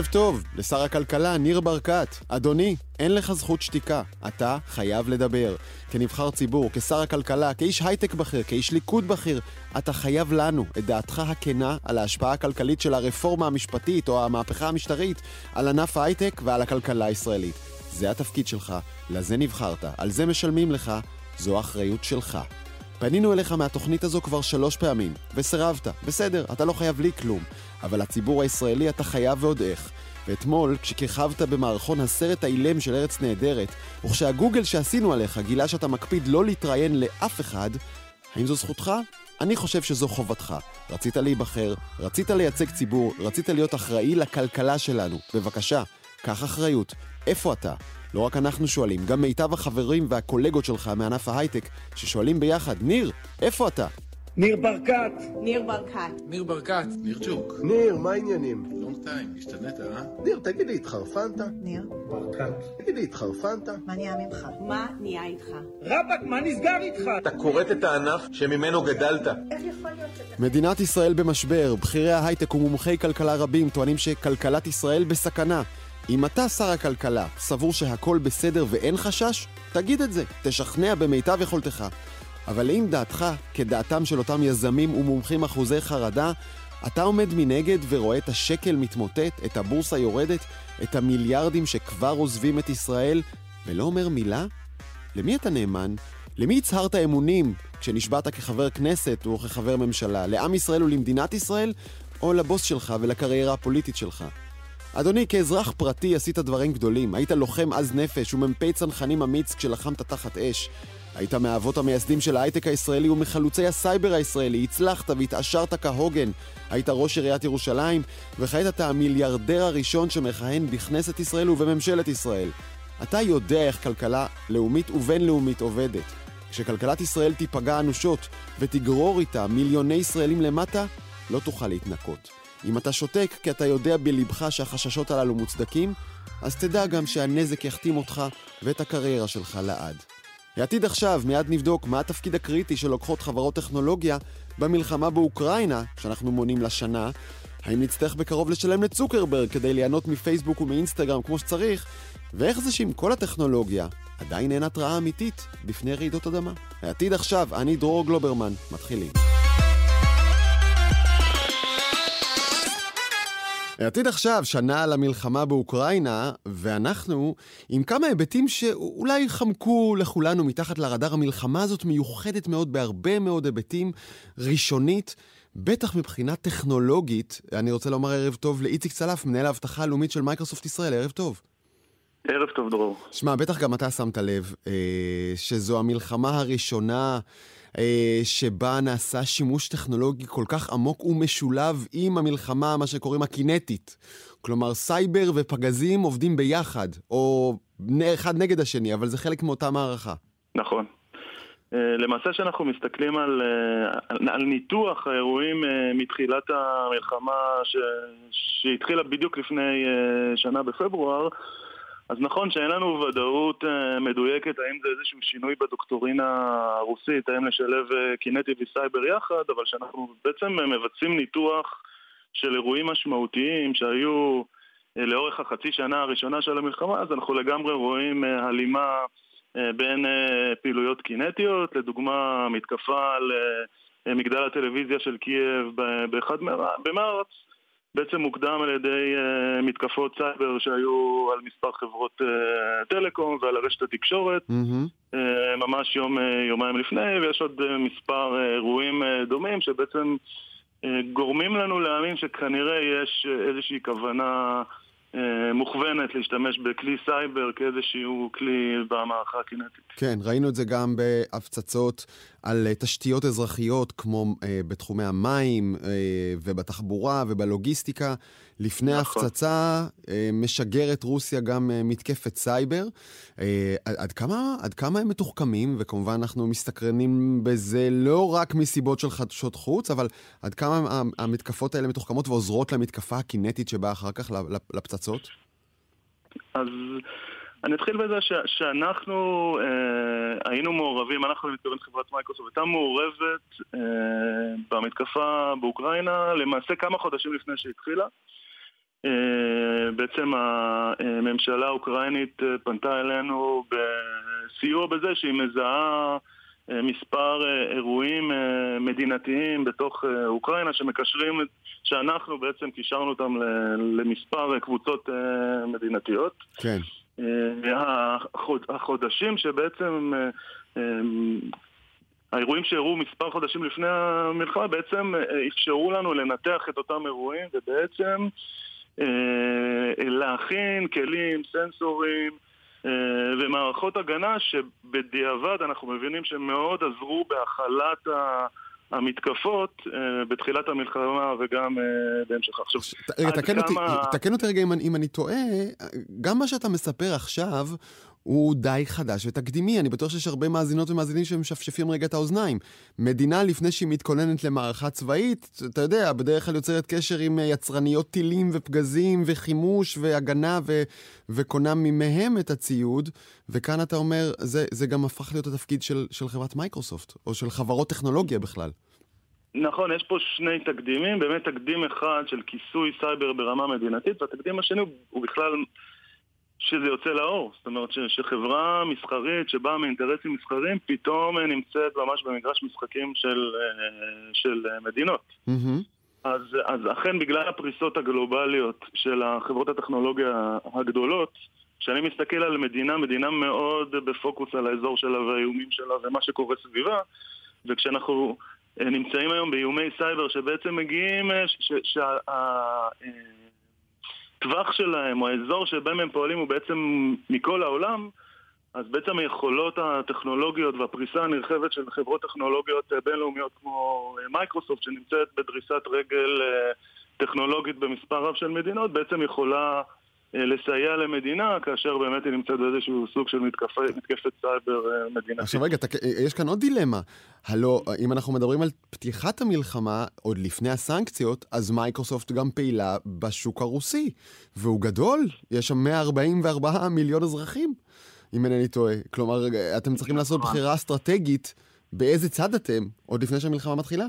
ערב טוב לשר הכלכלה ניר ברקת. אדוני, אין לך זכות שתיקה. אתה חייב לדבר. כנבחר ציבור, כשר הכלכלה, כאיש הייטק בכיר, כאיש ליכוד בכיר, אתה חייב לנו את דעתך הכנה על ההשפעה הכלכלית של הרפורמה המשפטית או המהפכה המשטרית על ענף ההייטק ועל הכלכלה הישראלית. זה התפקיד שלך, לזה נבחרת, על זה משלמים לך, זו האחריות שלך. פנינו אליך מהתוכנית הזו כבר שלוש פעמים, וסירבת. בסדר, אתה לא חייב לי כלום. אבל לציבור הישראלי אתה חייב ועוד איך. ואתמול, כשכיכבת במערכון הסרט האילם של ארץ נהדרת, וכשהגוגל שעשינו עליך גילה שאתה מקפיד לא להתראיין לאף אחד, האם זו זכותך? אני חושב שזו חובתך. רצית להיבחר, רצית לייצג ציבור, רצית להיות אחראי לכלכלה שלנו. בבקשה, קח אחריות. איפה אתה? לא רק אנחנו שואלים, גם מיטב החברים והקולגות שלך מענף ההייטק, ששואלים ביחד, ניר, איפה אתה? ניר ברקת. ניר ברקת. ניר ברקת. ניר צ'וק. ניר, מה העניינים? לונג טיים, השתנית, אה? ניר, תגידי, התחרפנת? ניר. ברקת. תגידי, התחרפנת? מה נהיה ממך? מה נהיה איתך? רבאק, מה נסגר איתך? אתה כורת את הענף שממנו גדלת. איך יכול להיות שאתה... מדינת ישראל במשבר, בכירי ההייטק ומומחי כלכלה רבים טוענים שכלכלת ישראל בסכנה. אם אתה, שר הכלכלה, סבור שהכל בסדר ואין חשש, תגיד את זה, תשכנע במיטב יכולתך. אבל אם דעתך, כדעתם של אותם יזמים ומומחים אחוזי חרדה, אתה עומד מנגד ורואה את השקל מתמוטט, את הבורסה יורדת, את המיליארדים שכבר עוזבים את ישראל, ולא אומר מילה? למי אתה נאמן? למי הצהרת אמונים כשנשבעת כחבר כנסת או כחבר ממשלה? לעם ישראל ולמדינת ישראל? או לבוס שלך ולקריירה הפוליטית שלך? אדוני, כאזרח פרטי עשית דברים גדולים. היית לוחם עז נפש ומ"פ צנחנים אמיץ כשלחמת תחת אש. היית מהאבות המייסדים של ההייטק הישראלי ומחלוצי הסייבר הישראלי. הצלחת והתעשרת כהוגן. היית ראש עיריית ירושלים, וכעת אתה המיליארדר הראשון שמכהן בכנסת ישראל ובממשלת ישראל. אתה יודע איך כלכלה לאומית ובינלאומית עובדת. כשכלכלת ישראל תיפגע אנושות ותגרור איתה מיליוני ישראלים למטה, לא תוכל להתנקות. אם אתה שותק כי אתה יודע בלבך שהחששות הללו מוצדקים, אז תדע גם שהנזק יחתים אותך ואת הקריירה שלך לעד. העתיד עכשיו, מיד נבדוק מה התפקיד הקריטי שלוקחות חברות טכנולוגיה במלחמה באוקראינה, שאנחנו מונים לשנה. האם נצטרך בקרוב לשלם לצוקרברג כדי ליהנות מפייסבוק ומאינסטגרם כמו שצריך? ואיך זה שעם כל הטכנולוגיה עדיין אין התראה אמיתית בפני רעידות אדמה? העתיד עכשיו, אני דרור גלוברמן, מתחילים. העתיד עכשיו, שנה על המלחמה באוקראינה, ואנחנו עם כמה היבטים שאולי חמקו לכולנו מתחת לרדאר. המלחמה הזאת מיוחדת מאוד בהרבה מאוד היבטים. ראשונית, בטח מבחינה טכנולוגית, אני רוצה לומר ערב טוב לאיציק צלף, מנהל האבטחה הלאומית של מייקרוסופט ישראל, ערב טוב. ערב טוב, דרור. שמע, בטח גם אתה שמת לב אה, שזו המלחמה הראשונה שבה נעשה שימוש טכנולוגי כל כך עמוק ומשולב עם המלחמה, מה שקוראים הקינטית. כלומר, סייבר ופגזים עובדים ביחד, או אחד נגד השני, אבל זה חלק מאותה מערכה. נכון. אה, למעשה כשאנחנו מסתכלים על, אה, על, על ניתוח האירועים אה, מתחילת המלחמה ש, שהתחילה בדיוק לפני שנה בפברואר, אז נכון שאין לנו ודאות uh, מדויקת האם זה איזשהו שינוי בדוקטורינה הרוסית, האם לשלב uh, קינטי וסייבר יחד, אבל שאנחנו בעצם uh, מבצעים ניתוח של אירועים משמעותיים שהיו לאורך החצי שנה הראשונה של המלחמה, אז אנחנו לגמרי רואים הלימה בין פעילויות קינטיות, לדוגמה מתקפה על מגדל הטלוויזיה של קייב באחד במרץ, בעצם מוקדם על ידי אה, מתקפות סייבר שהיו על מספר חברות אה, טלקום ועל הרשת התקשורת, mm-hmm. אה, ממש יום, אה, יומיים לפני, ויש עוד אה, מספר אה, אירועים אה, דומים שבעצם אה, גורמים לנו להאמין שכנראה יש אה, איזושהי כוונה אה, מוכוונת להשתמש בכלי סייבר כאיזשהו כלי במערכה הקינטית. כן, ראינו את זה גם בהפצצות על אה, תשתיות אזרחיות, כמו אה, בתחומי המים אה, ובתחבורה ובלוגיסטיקה. לפני נכון. ההפצצה אה, משגרת רוסיה גם אה, מתקפת סייבר. אה, עד, כמה, עד כמה הם מתוחכמים, וכמובן אנחנו מסתקרנים בזה לא רק מסיבות של חדשות חוץ, אבל עד כמה המתקפות האלה מתוחכמות ועוזרות למתקפה הקינטית שבאה אחר כך לפצצות? אז... אני אתחיל בזה ש, שאנחנו אה, היינו מעורבים, אנחנו, אני מתכוון חברת מייקרוסופט, הייתה מעורבת אה, במתקפה באוקראינה למעשה כמה חודשים לפני שהתחילה. אה, בעצם הממשלה האוקראינית אה, פנתה אלינו בסיוע בזה שהיא מזהה אה, מספר אירועים מדינתיים בתוך אוקראינה שמקשרים, שאנחנו בעצם קישרנו אותם למספר קבוצות מדינתיות. כן. החודשים שבעצם האירועים שאירעו מספר חודשים לפני המלחמה בעצם אפשרו לנו לנתח את אותם אירועים ובעצם להכין כלים, סנסורים אה, ומערכות הגנה שבדיעבד אנחנו מבינים שהם מאוד עזרו בהכלת המתקפות אה, בתחילת המלחמה וגם בהמשך. עכשיו, רגע, תקן אותי רגע אם אני טועה, גם מה שאתה מספר עכשיו הוא די חדש ותקדימי. אני בטוח שיש הרבה מאזינות ומאזינים שמשפשפים רגע את האוזניים. מדינה, לפני שהיא מתכוננת למערכה צבאית, אתה יודע, בדרך כלל יוצרת קשר עם אה, יצרניות טילים ופגזים וחימוש והגנה ו- וקונה ממהם את הציוד, וכאן אתה אומר, זה, זה גם הפך להיות התפקיד של, של חברת מייקרוסופט, או של חברות טכנולוגיה בכלל. נכון, יש פה שני תקדימים, באמת תקדים אחד של כיסוי סייבר ברמה מדינתית, והתקדים השני הוא בכלל שזה יוצא לאור. זאת אומרת ש, שחברה מסחרית שבאה מאינטרסים מסחריים פתאום נמצאת ממש במגרש משחקים של, אה, של מדינות. Mm-hmm. אז, אז אכן בגלל הפריסות הגלובליות של החברות הטכנולוגיה הגדולות, כשאני מסתכל על מדינה, מדינה מאוד בפוקוס על האזור שלה והאיומים שלה ומה שקורה סביבה, וכשאנחנו אה, נמצאים היום באיומי סייבר שבעצם מגיעים, אה. הטווח שלהם, או האזור שבהם הם פועלים הוא בעצם מכל העולם, אז בעצם היכולות הטכנולוגיות והפריסה הנרחבת של חברות טכנולוגיות בינלאומיות כמו מייקרוסופט, שנמצאת בדריסת רגל אה, טכנולוגית במספר רב של מדינות, בעצם יכולה אה, לסייע למדינה, כאשר באמת היא נמצאת באיזשהו סוג של מתקפ... מתקפת סייבר אה, מדינתית. עכשיו רגע, תק... יש כאן עוד דילמה. הלו, אם אנחנו מדברים על פתיחת המלחמה, עוד לפני הסנקציות, אז מייקרוסופט גם פעילה בשוק הרוסי, והוא גדול, יש שם 144 מיליון אזרחים, אם אינני טועה. כלומר, אתם צריכים לעשות נכון. בחירה אסטרטגית באיזה צד אתם, עוד לפני שהמלחמה מתחילה.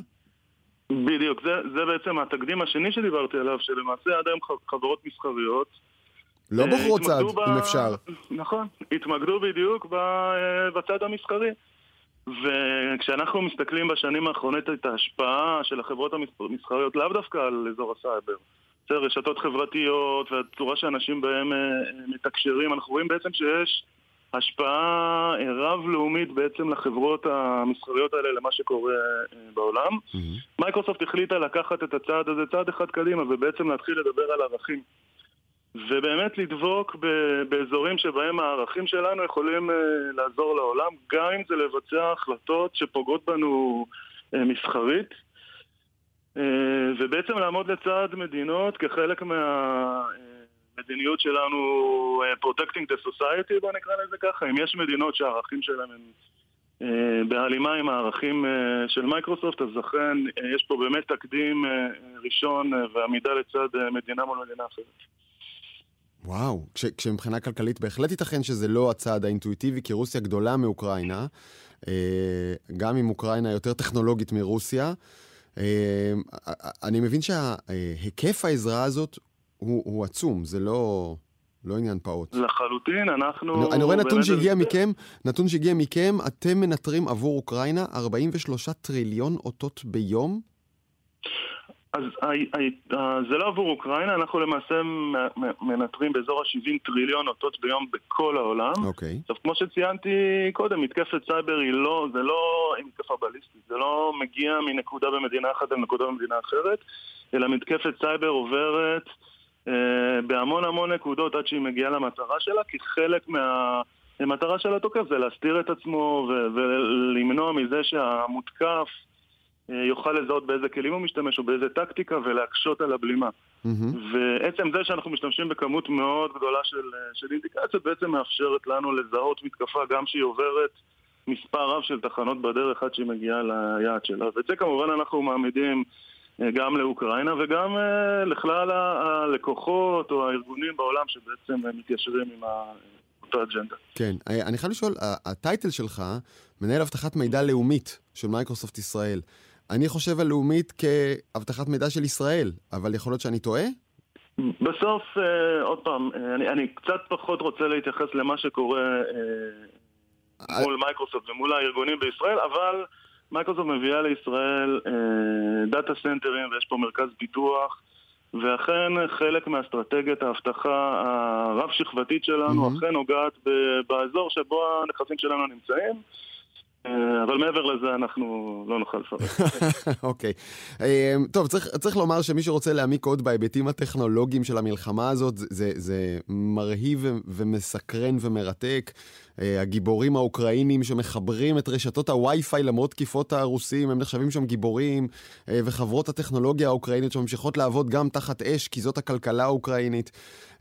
בדיוק, זה, זה בעצם התקדים השני שדיברתי עליו, שלמעשה עד היום חברות מסחריות לא בוחרות צד, ב... אם אפשר. נכון, התמקדו בדיוק אה, בצד המסחרי. וכשאנחנו מסתכלים בשנים האחרונות את ההשפעה של החברות המסחריות, לאו דווקא על אזור הסייבר, זה רשתות חברתיות והצורה שאנשים בהם אה, מתקשרים, אנחנו רואים בעצם שיש השפעה אה, רב-לאומית בעצם לחברות המסחריות האלה למה שקורה בעולם. Mm-hmm. מייקרוסופט החליטה לקחת את הצעד הזה צעד אחד קדימה ובעצם להתחיל לדבר על ערכים. ובאמת לדבוק באזורים שבהם הערכים שלנו יכולים uh, לעזור לעולם, גם אם זה לבצע החלטות שפוגעות בנו uh, מסחרית, uh, ובעצם לעמוד לצד מדינות כחלק מהמדיניות שלנו Protecting the Society, בוא נקרא לזה ככה. אם יש מדינות שהערכים שלהם הם בהלימה עם הערכים של מייקרוסופט, אז אכן יש פה באמת תקדים ראשון ועמידה לצד מדינה מול מדינה אחרת. וואו, כש, כשמבחינה כלכלית בהחלט ייתכן שזה לא הצעד האינטואיטיבי, כי רוסיה גדולה מאוקראינה, אה, גם אם אוקראינה יותר טכנולוגית מרוסיה. אה, אני מבין שההיקף העזרה הזאת הוא, הוא עצום, זה לא, לא עניין פעוט. לחלוטין, אנחנו... אני, אני רואה נתון שהגיע מכם, נתון שהגיע מכם, אתם מנטרים עבור אוקראינה 43 טריליון אותות ביום? אז זה לא עבור אוקראינה, אנחנו למעשה מנטרים באזור ה-70 טריליון אותות ביום בכל העולם. אוקיי. עכשיו, כמו שציינתי קודם, מתקפת סייבר היא לא, זה לא מתקפה בליסטית, זה לא מגיע מנקודה במדינה אחת לנקודה במדינה אחרת, אלא מתקפת סייבר עוברת אה, בהמון המון נקודות עד שהיא מגיעה למטרה שלה, כי חלק מה... המטרה של התוקף זה להסתיר את עצמו ולמנוע מזה שהמותקף יוכל לזהות באיזה כלים הוא משתמש או באיזה טקטיקה ולהקשות על הבלימה. Mm-hmm. ועצם זה שאנחנו משתמשים בכמות מאוד גדולה של, אה, של אינדיקציות בעצם מאפשרת לנו לזהות מתקפה גם שהיא עוברת מספר רב של תחנות בדרך עד שהיא מגיעה ליעד שלה. ואת זה כמובן אנחנו מעמידים אה, גם לאוקראינה וגם לכלל הלקוחות או הארגונים בעולם שבעצם מתיישרים עם אותה אג'נדה. כן, אני חייב לשאול, ה title שלך, מנהל אבטחת מידע לאומית של מייקרוסופט ישראל. אני חושב על לאומית כאבטחת מידע של ישראל, אבל יכול להיות שאני טועה? בסוף, אה, עוד פעם, אה, אני, אני קצת פחות רוצה להתייחס למה שקורה אה, מול מייקרוסופט ומול הארגונים בישראל, אבל מייקרוסופט מביאה לישראל אה, data centerים ויש פה מרכז פיתוח. ואכן חלק מאסטרטגיית האבטחה הרב-שכבתית שלנו מהמם. אכן נוגעת באזור שבו הנכסים שלנו נמצאים, אה, אבל מעבר לזה אנחנו לא נוכל לפרט. אוקיי. אמ, טוב, צריך, צריך לומר שמי שרוצה להעמיק עוד בהיבטים הטכנולוגיים של המלחמה הזאת, זה, זה, מרהיב ומסקרן ומרתק. אה, הגיבורים האוקראינים שמחברים את רשתות הווי-פיי למרות תקיפות הרוסים, הם נחשבים שם גיבורים, אה, וחברות הטכנולוגיה האוקראינית שממשיכות לעבוד גם תחת אש, כי זאת הכלכלה האוקראינית.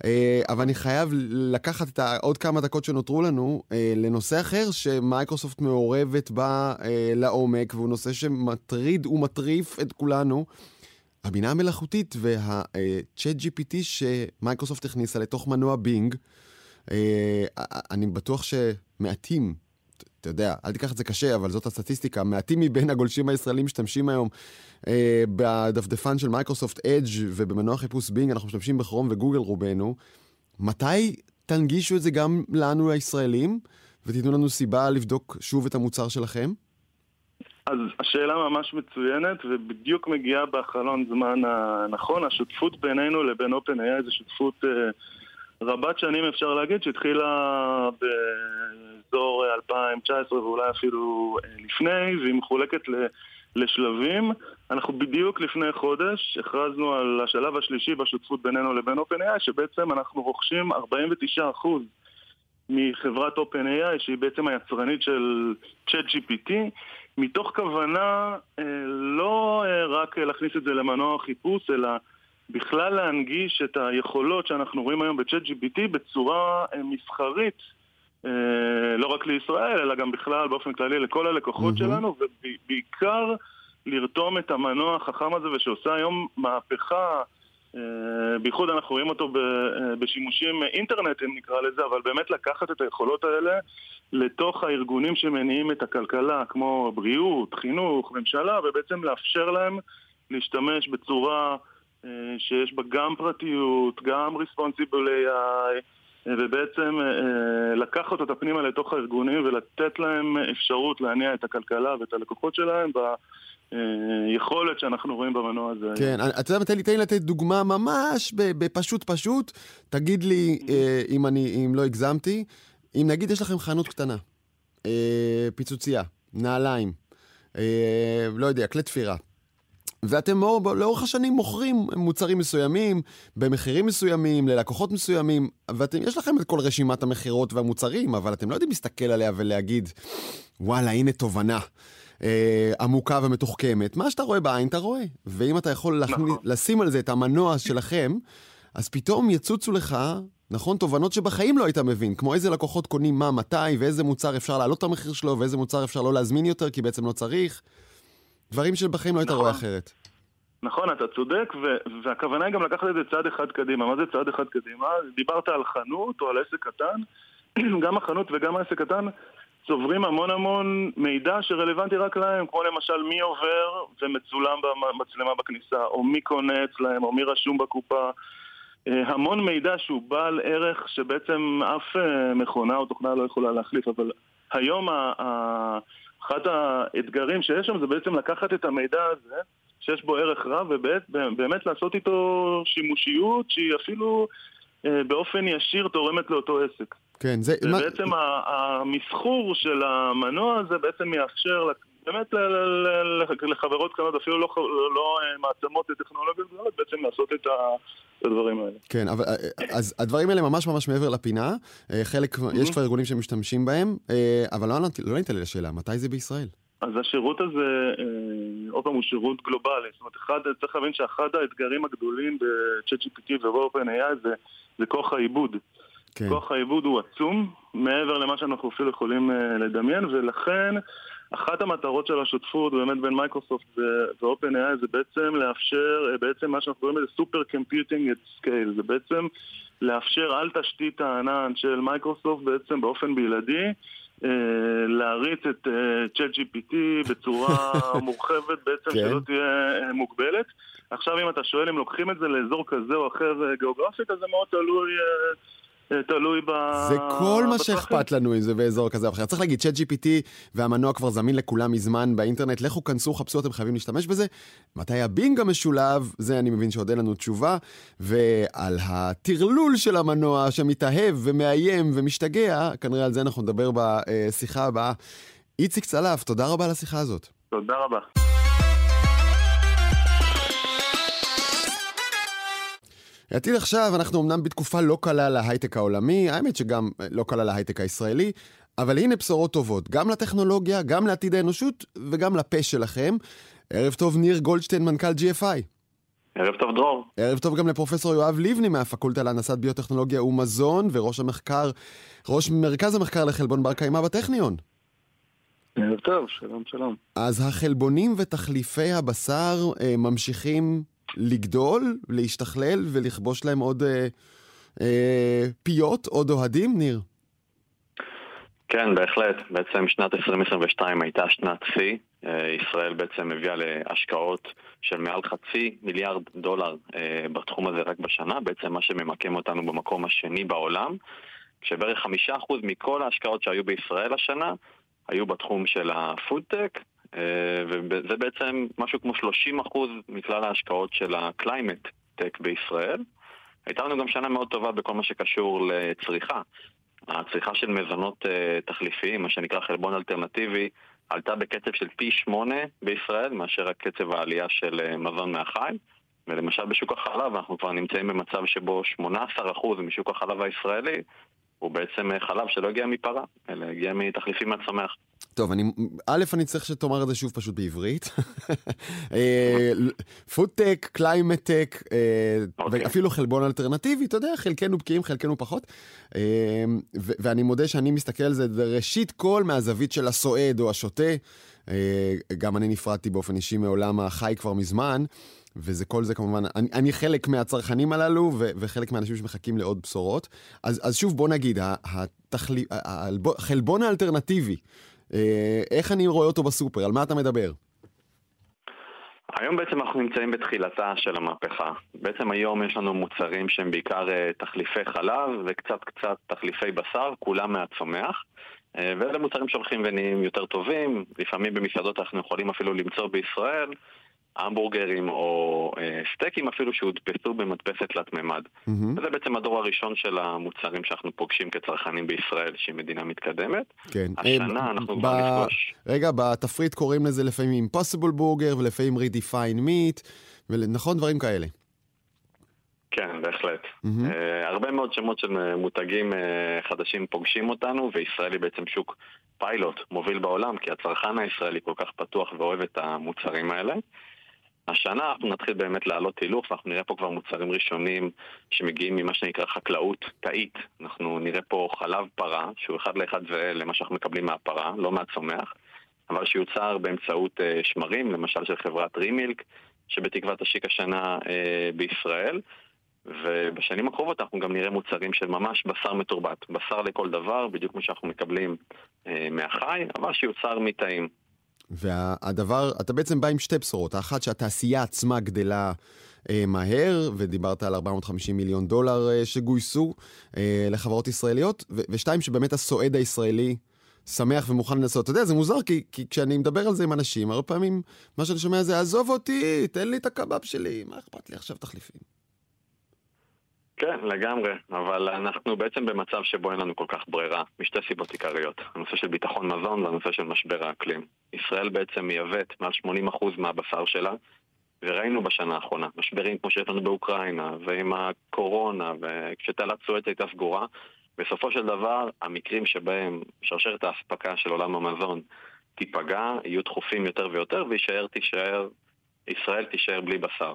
אה, אבל אני חייב לקחת את העוד כמה דקות שנותרו לנו לנושא אחר שמייקרוסופט מעורבת בה לעומק, והוא נושא שמטריד ומטריף את כולנו. הבינה המלאכותית וה-ChatGPT שמייקרוסופט הכניסה לתוך מנוע Bing. אה, אני בטוח שמעטים, אתה יודע, אל תיקח את זה קשה, אבל זאת הסטטיסטיקה, מעטים מבין הגולשים הישראלים משתמשים היום אה, בדפדפן של מייקרוסופט Edge ובמנוע חיפוש Bing, אנחנו משתמשים בכרום וגוגל רובנו. מתי תנגישו את זה גם לנו הישראלים, ותיתנו לנו סיבה לבדוק שוב את המוצר שלכם? אז השאלה ממש מצוינת ובדיוק מגיעה בחלון זמן הנכון. השותפות בינינו לבין OpenAI זו שותפות אה, רבת שנים אפשר להגיד, שהתחילה באזור 2019 ואולי אפילו אה, לפני, והיא מחולקת ל... לשלבים. אנחנו בדיוק לפני חודש הכרזנו על השלב השלישי בשותפות בינינו לבין OpenAI, שבעצם אנחנו רוכשים 49% מחברת OpenAI, שהיא בעצם היצרנית של ChatGPT, מתוך כוונה אה, לא אה, רק להכניס את זה למנוע חיפוש, אלא בכלל להנגיש את היכולות שאנחנו רואים היום ב-ChatGPT בצורה אה, מסחרית, אה, לא רק לישראל, אלא גם בכלל באופן כללי לכל הלקוחות מהמם. שלנו, ובעיקר לרתום את המנוע החכם הזה, ושעושה היום מהפכה. אה, בייחוד אנחנו רואים אותו בשימושים אינטרנטיים נקרא לזה, אבל באמת לקחת את היכולות האלה לתוך הארגונים שמניעים את הכלכלה, כמו בריאות, חינוך, ממשלה, ובעצם לאפשר להם להשתמש בצורה שיש בה גם פרטיות, גם responsible AI, אה, ובעצם אה, לקחת אותה פנימה לתוך הארגונים ולתת להם אפשרות להניע את הכלכלה ואת הלקוחות שלהם ביכולת שאנחנו רואים במנוע הזה. כן, אתה יודע, תן לי, לתת דוגמה ממש בפשוט פשוט. תגיד לי, אה, אם אני, אם לא הגזמתי, אם נגיד יש לכם חנות קטנה, אה, פיצוצייה, נעליים, אה, לא יודע, כלי תפירה. ואתם לאורך השנים מוכרים מוצרים מסוימים, במחירים מסוימים, ללקוחות מסוימים, ויש לכם את כל רשימת המכירות והמוצרים, אבל אתם לא יודעים להסתכל עליה ולהגיד, וואלה, הנה תובנה. אה, עמוקה ומתוחכמת, מה שאתה רואה בעין אתה רואה. ואם אתה יכול נכון. לשים על זה את המנוע שלכם, אז פתאום יצוצו לך, נכון, תובנות שבחיים לא היית מבין, כמו איזה לקוחות קונים מה, מתי, ואיזה מוצר אפשר להעלות את המחיר שלו, ואיזה מוצר אפשר לא להזמין יותר, כי בעצם לא צריך. דברים שבחיים לא היית נכון. רואה אחרת. נכון, אתה צודק, ו- והכוונה היא גם לקחת את זה צעד אחד קדימה. מה זה צעד אחד קדימה? דיברת על חנות או על עסק קטן, גם החנות וגם העסק קטן צוברים המון המון מידע שרלוונטי רק להם, כמו למשל מי עובר ומצולם במצלמה בכניסה, או מי קונה אצלהם, או מי רשום בקופה. אה, המון מידע שהוא בעל ערך שבעצם אף אה, מכונה או תוכנה לא יכולה להחליף, אבל היום ה- ה- אחד האתגרים שיש שם זה בעצם לקחת את המידע הזה, שיש בו ערך רב, ובאמת לעשות איתו שימושיות שהיא אפילו אה, באופן ישיר תורמת לאותו עסק. כן, זה... מה- ובעצם ה- המסחור של המנוע הזה בעצם מאפשר ל- באמת לחברות קטנות, אפילו לא, לא אה, מעצמות טכנולוגיות גדולות, בעצם לעשות את ה- הדברים האלה. כן, אבל אה, אז הדברים האלה ממש ממש מעבר לפינה. אה, חלק, יש כבר ארגונים שמשתמשים בהם, אה, אבל לא לא ענית לי לשאלה, מתי זה בישראל? אז השירות הזה, אה, עוד פעם, הוא שירות גלובלי. זאת אומרת, אחד, צריך להבין שאחד האתגרים הגדולים ב-ChatGPT וב-OpenAI זה, זה כוח העיבוד. כן. כוח העיבוד הוא עצום, מעבר למה שאנחנו אפילו יכולים אה, לדמיין, ולכן אחת המטרות של השותפות באמת בין מייקרוסופט ו-OpenAI זה בעצם לאפשר, אה, בעצם מה שאנחנו קוראים לזה super computing at scale, זה בעצם לאפשר על תשתית הענן של מייקרוסופט בעצם באופן בלעדי אה, להריץ את אה, ChatGPT בצורה מורחבת בעצם כן. שלא תהיה אה, מוגבלת. עכשיו אם אתה שואל אם לוקחים את זה לאזור כזה או אחר אה, גיאוגרפית, אז זה מאוד תלוי... תלוי ב... זה כל מה. שאכפת לנו אם זה באזור כזה או אחר. צריך להגיד, צ'אט GPT והמנוע כבר זמין לכולם מזמן באינטרנט, לכו כנסו, חפשו, אתם חייבים להשתמש בזה. מתי הבינג המשולב, זה אני מבין שעוד אין לנו תשובה. ועל הטרלול של המנוע שמתאהב ומאיים ומשתגע, כנראה על זה אנחנו נדבר בשיחה הבאה. איציק צלף, תודה רבה על השיחה הזאת. תודה רבה. עתיד עכשיו, אנחנו אמנם בתקופה לא קלה להייטק העולמי, האמת שגם לא קלה להייטק הישראלי, אבל הנה בשורות טובות, גם לטכנולוגיה, גם לעתיד האנושות וגם לפה שלכם. ערב טוב, ניר גולדשטיין, מנכ"ל GFI. ערב טוב דרור. ערב טוב גם לפרופסור יואב לבני מהפקולטה להנדסת ביוטכנולוגיה ומזון, וראש המחקר, ראש מרכז המחקר לחלבון בר קיימא בטכניון. ערב טוב, שלום שלום. אז החלבונים ותחליפי הבשר אה, ממשיכים לגדול, להשתכלל ולכבוש להם עוד אה, אה, פיות, עוד אוהדים, ניר? כן, בהחלט. בעצם שנת 2022 הייתה שנת שיא. אה, ישראל בעצם הביאה להשקעות של מעל חצי מיליארד דולר אה, בתחום הזה רק בשנה, בעצם מה שממקם אותנו במקום השני בעולם, כשבערך חמישה אחוז מכל ההשקעות שהיו בישראל השנה היו בתחום של הפודטק, וזה בעצם משהו כמו 30 אחוז מכלל ההשקעות של ה climate tech בישראל. הייתה לנו גם שנה מאוד טובה בכל מה שקשור לצריכה. הצריכה של מזונות uh, תחליפיים, מה שנקרא חלבון אלטרנטיבי, עלתה בקצב של פי שמונה בישראל מאשר הקצב העלייה של uh, מזון מהחי. ולמשל בשוק החלב אנחנו כבר נמצאים במצב שבו 18% משוק החלב הישראלי הוא בעצם חלב שלא הגיע מפרה, אלא הגיע מתחליפים מהצומח. טוב, אני, א', אני צריך שתאמר את זה שוב פשוט בעברית. פודטק, climate tech, אוקיי. ואפילו חלבון אלטרנטיבי, אתה יודע, חלקנו בקיאים, חלקנו פחות. אה, ואני מודה שאני מסתכל על זה ראשית כל מהזווית של הסועד או השותה. אה, גם אני נפרדתי באופן אישי מעולם החי כבר מזמן. וזה כל זה כמובן, אני, אני חלק מהצרכנים הללו ו, וחלק מהאנשים שמחכים לעוד בשורות. אז, אז שוב, בוא נגיד, התחלי, החלבון האלטרנטיבי, אה, איך אני רואה אותו בסופר? על מה אתה מדבר? היום בעצם אנחנו נמצאים בתחילתה של המהפכה. בעצם היום יש לנו מוצרים שהם בעיקר אה, תחליפי חלב וקצת קצת תחליפי בשר, כולם מהצומח. אה, ואלה מוצרים שהולכים ונהיים יותר טובים, לפעמים במסעדות אנחנו יכולים אפילו למצוא בישראל המבורגרים או אה, סטייקים אפילו שהודפסו במדפסת תלת מימד. Mm-hmm. וזה בעצם הדור הראשון של המוצרים שאנחנו פוגשים כצרכנים בישראל, שהיא מדינה מתקדמת. כן. השנה אה, אנחנו ב- כבר נפגוש. רגע, בתפריט קוראים לזה לפעמים impossible burger ולפעמים redefine meat, ונכון, דברים כאלה. כן, בהחלט. מהמם. Uh, הרבה מאוד שמות של מותגים uh, חדשים פוגשים אותנו, וישראל היא בעצם שוק פיילוט מוביל בעולם, כי הצרכן הישראלי כל כך פתוח ואוהב את המוצרים האלה. השנה אנחנו נתחיל באמת לעלות הילוך, ואנחנו נראה פה כבר מוצרים ראשונים שמגיעים ממה שנקרא חקלאות תאית. אנחנו נראה פה חלב פרה, שהוא אחד לאחד זהה למה שאנחנו מקבלים מהפרה, לא מהצומח, אבל שיוצר באמצעות uh, שמרים, למשל של חברת רימילק, שבתקווה תשיק השנה uh, בישראל. ובשנים הקרובות אנחנו גם נראה מוצרים של ממש בשר מתורבת, בשר לכל דבר, בדיוק כמו שאנחנו מקבלים אה, מהחי, אבל שיוצר מתאים. והדבר, אתה בעצם בא עם שתי בשורות. האחת שהתעשייה עצמה גדלה אה, מהר, ודיברת על 450 מיליון דולר אה, שגויסו אה, לחברות ישראליות, ו- ושתיים שבאמת הסועד הישראלי שמח ומוכן לנסות. אתה יודע, זה מוזר, כי, כי כשאני מדבר על זה עם אנשים, הרבה פעמים מה שאני שומע זה, עזוב אותי, תן לי את הקבב שלי, מה אכפת לי עכשיו תחליפים? כן, לגמרי, אבל אנחנו בעצם במצב שבו אין לנו כל כך ברירה, משתי סיבות עיקריות. הנושא של ביטחון מזון והנושא של משבר האקלים. ישראל בעצם מייבאת מעל 80% מהבשר שלה, וראינו בשנה האחרונה, משברים כמו שיש לנו באוקראינה, ועם הקורונה, וכשתעלת סואץ הייתה סגורה, בסופו של דבר, המקרים שבהם שרשרת האספקה של עולם המזון תיפגע, יהיו דחופים יותר ויותר, ויישאר תישאר, ישראל תישאר בלי בשר.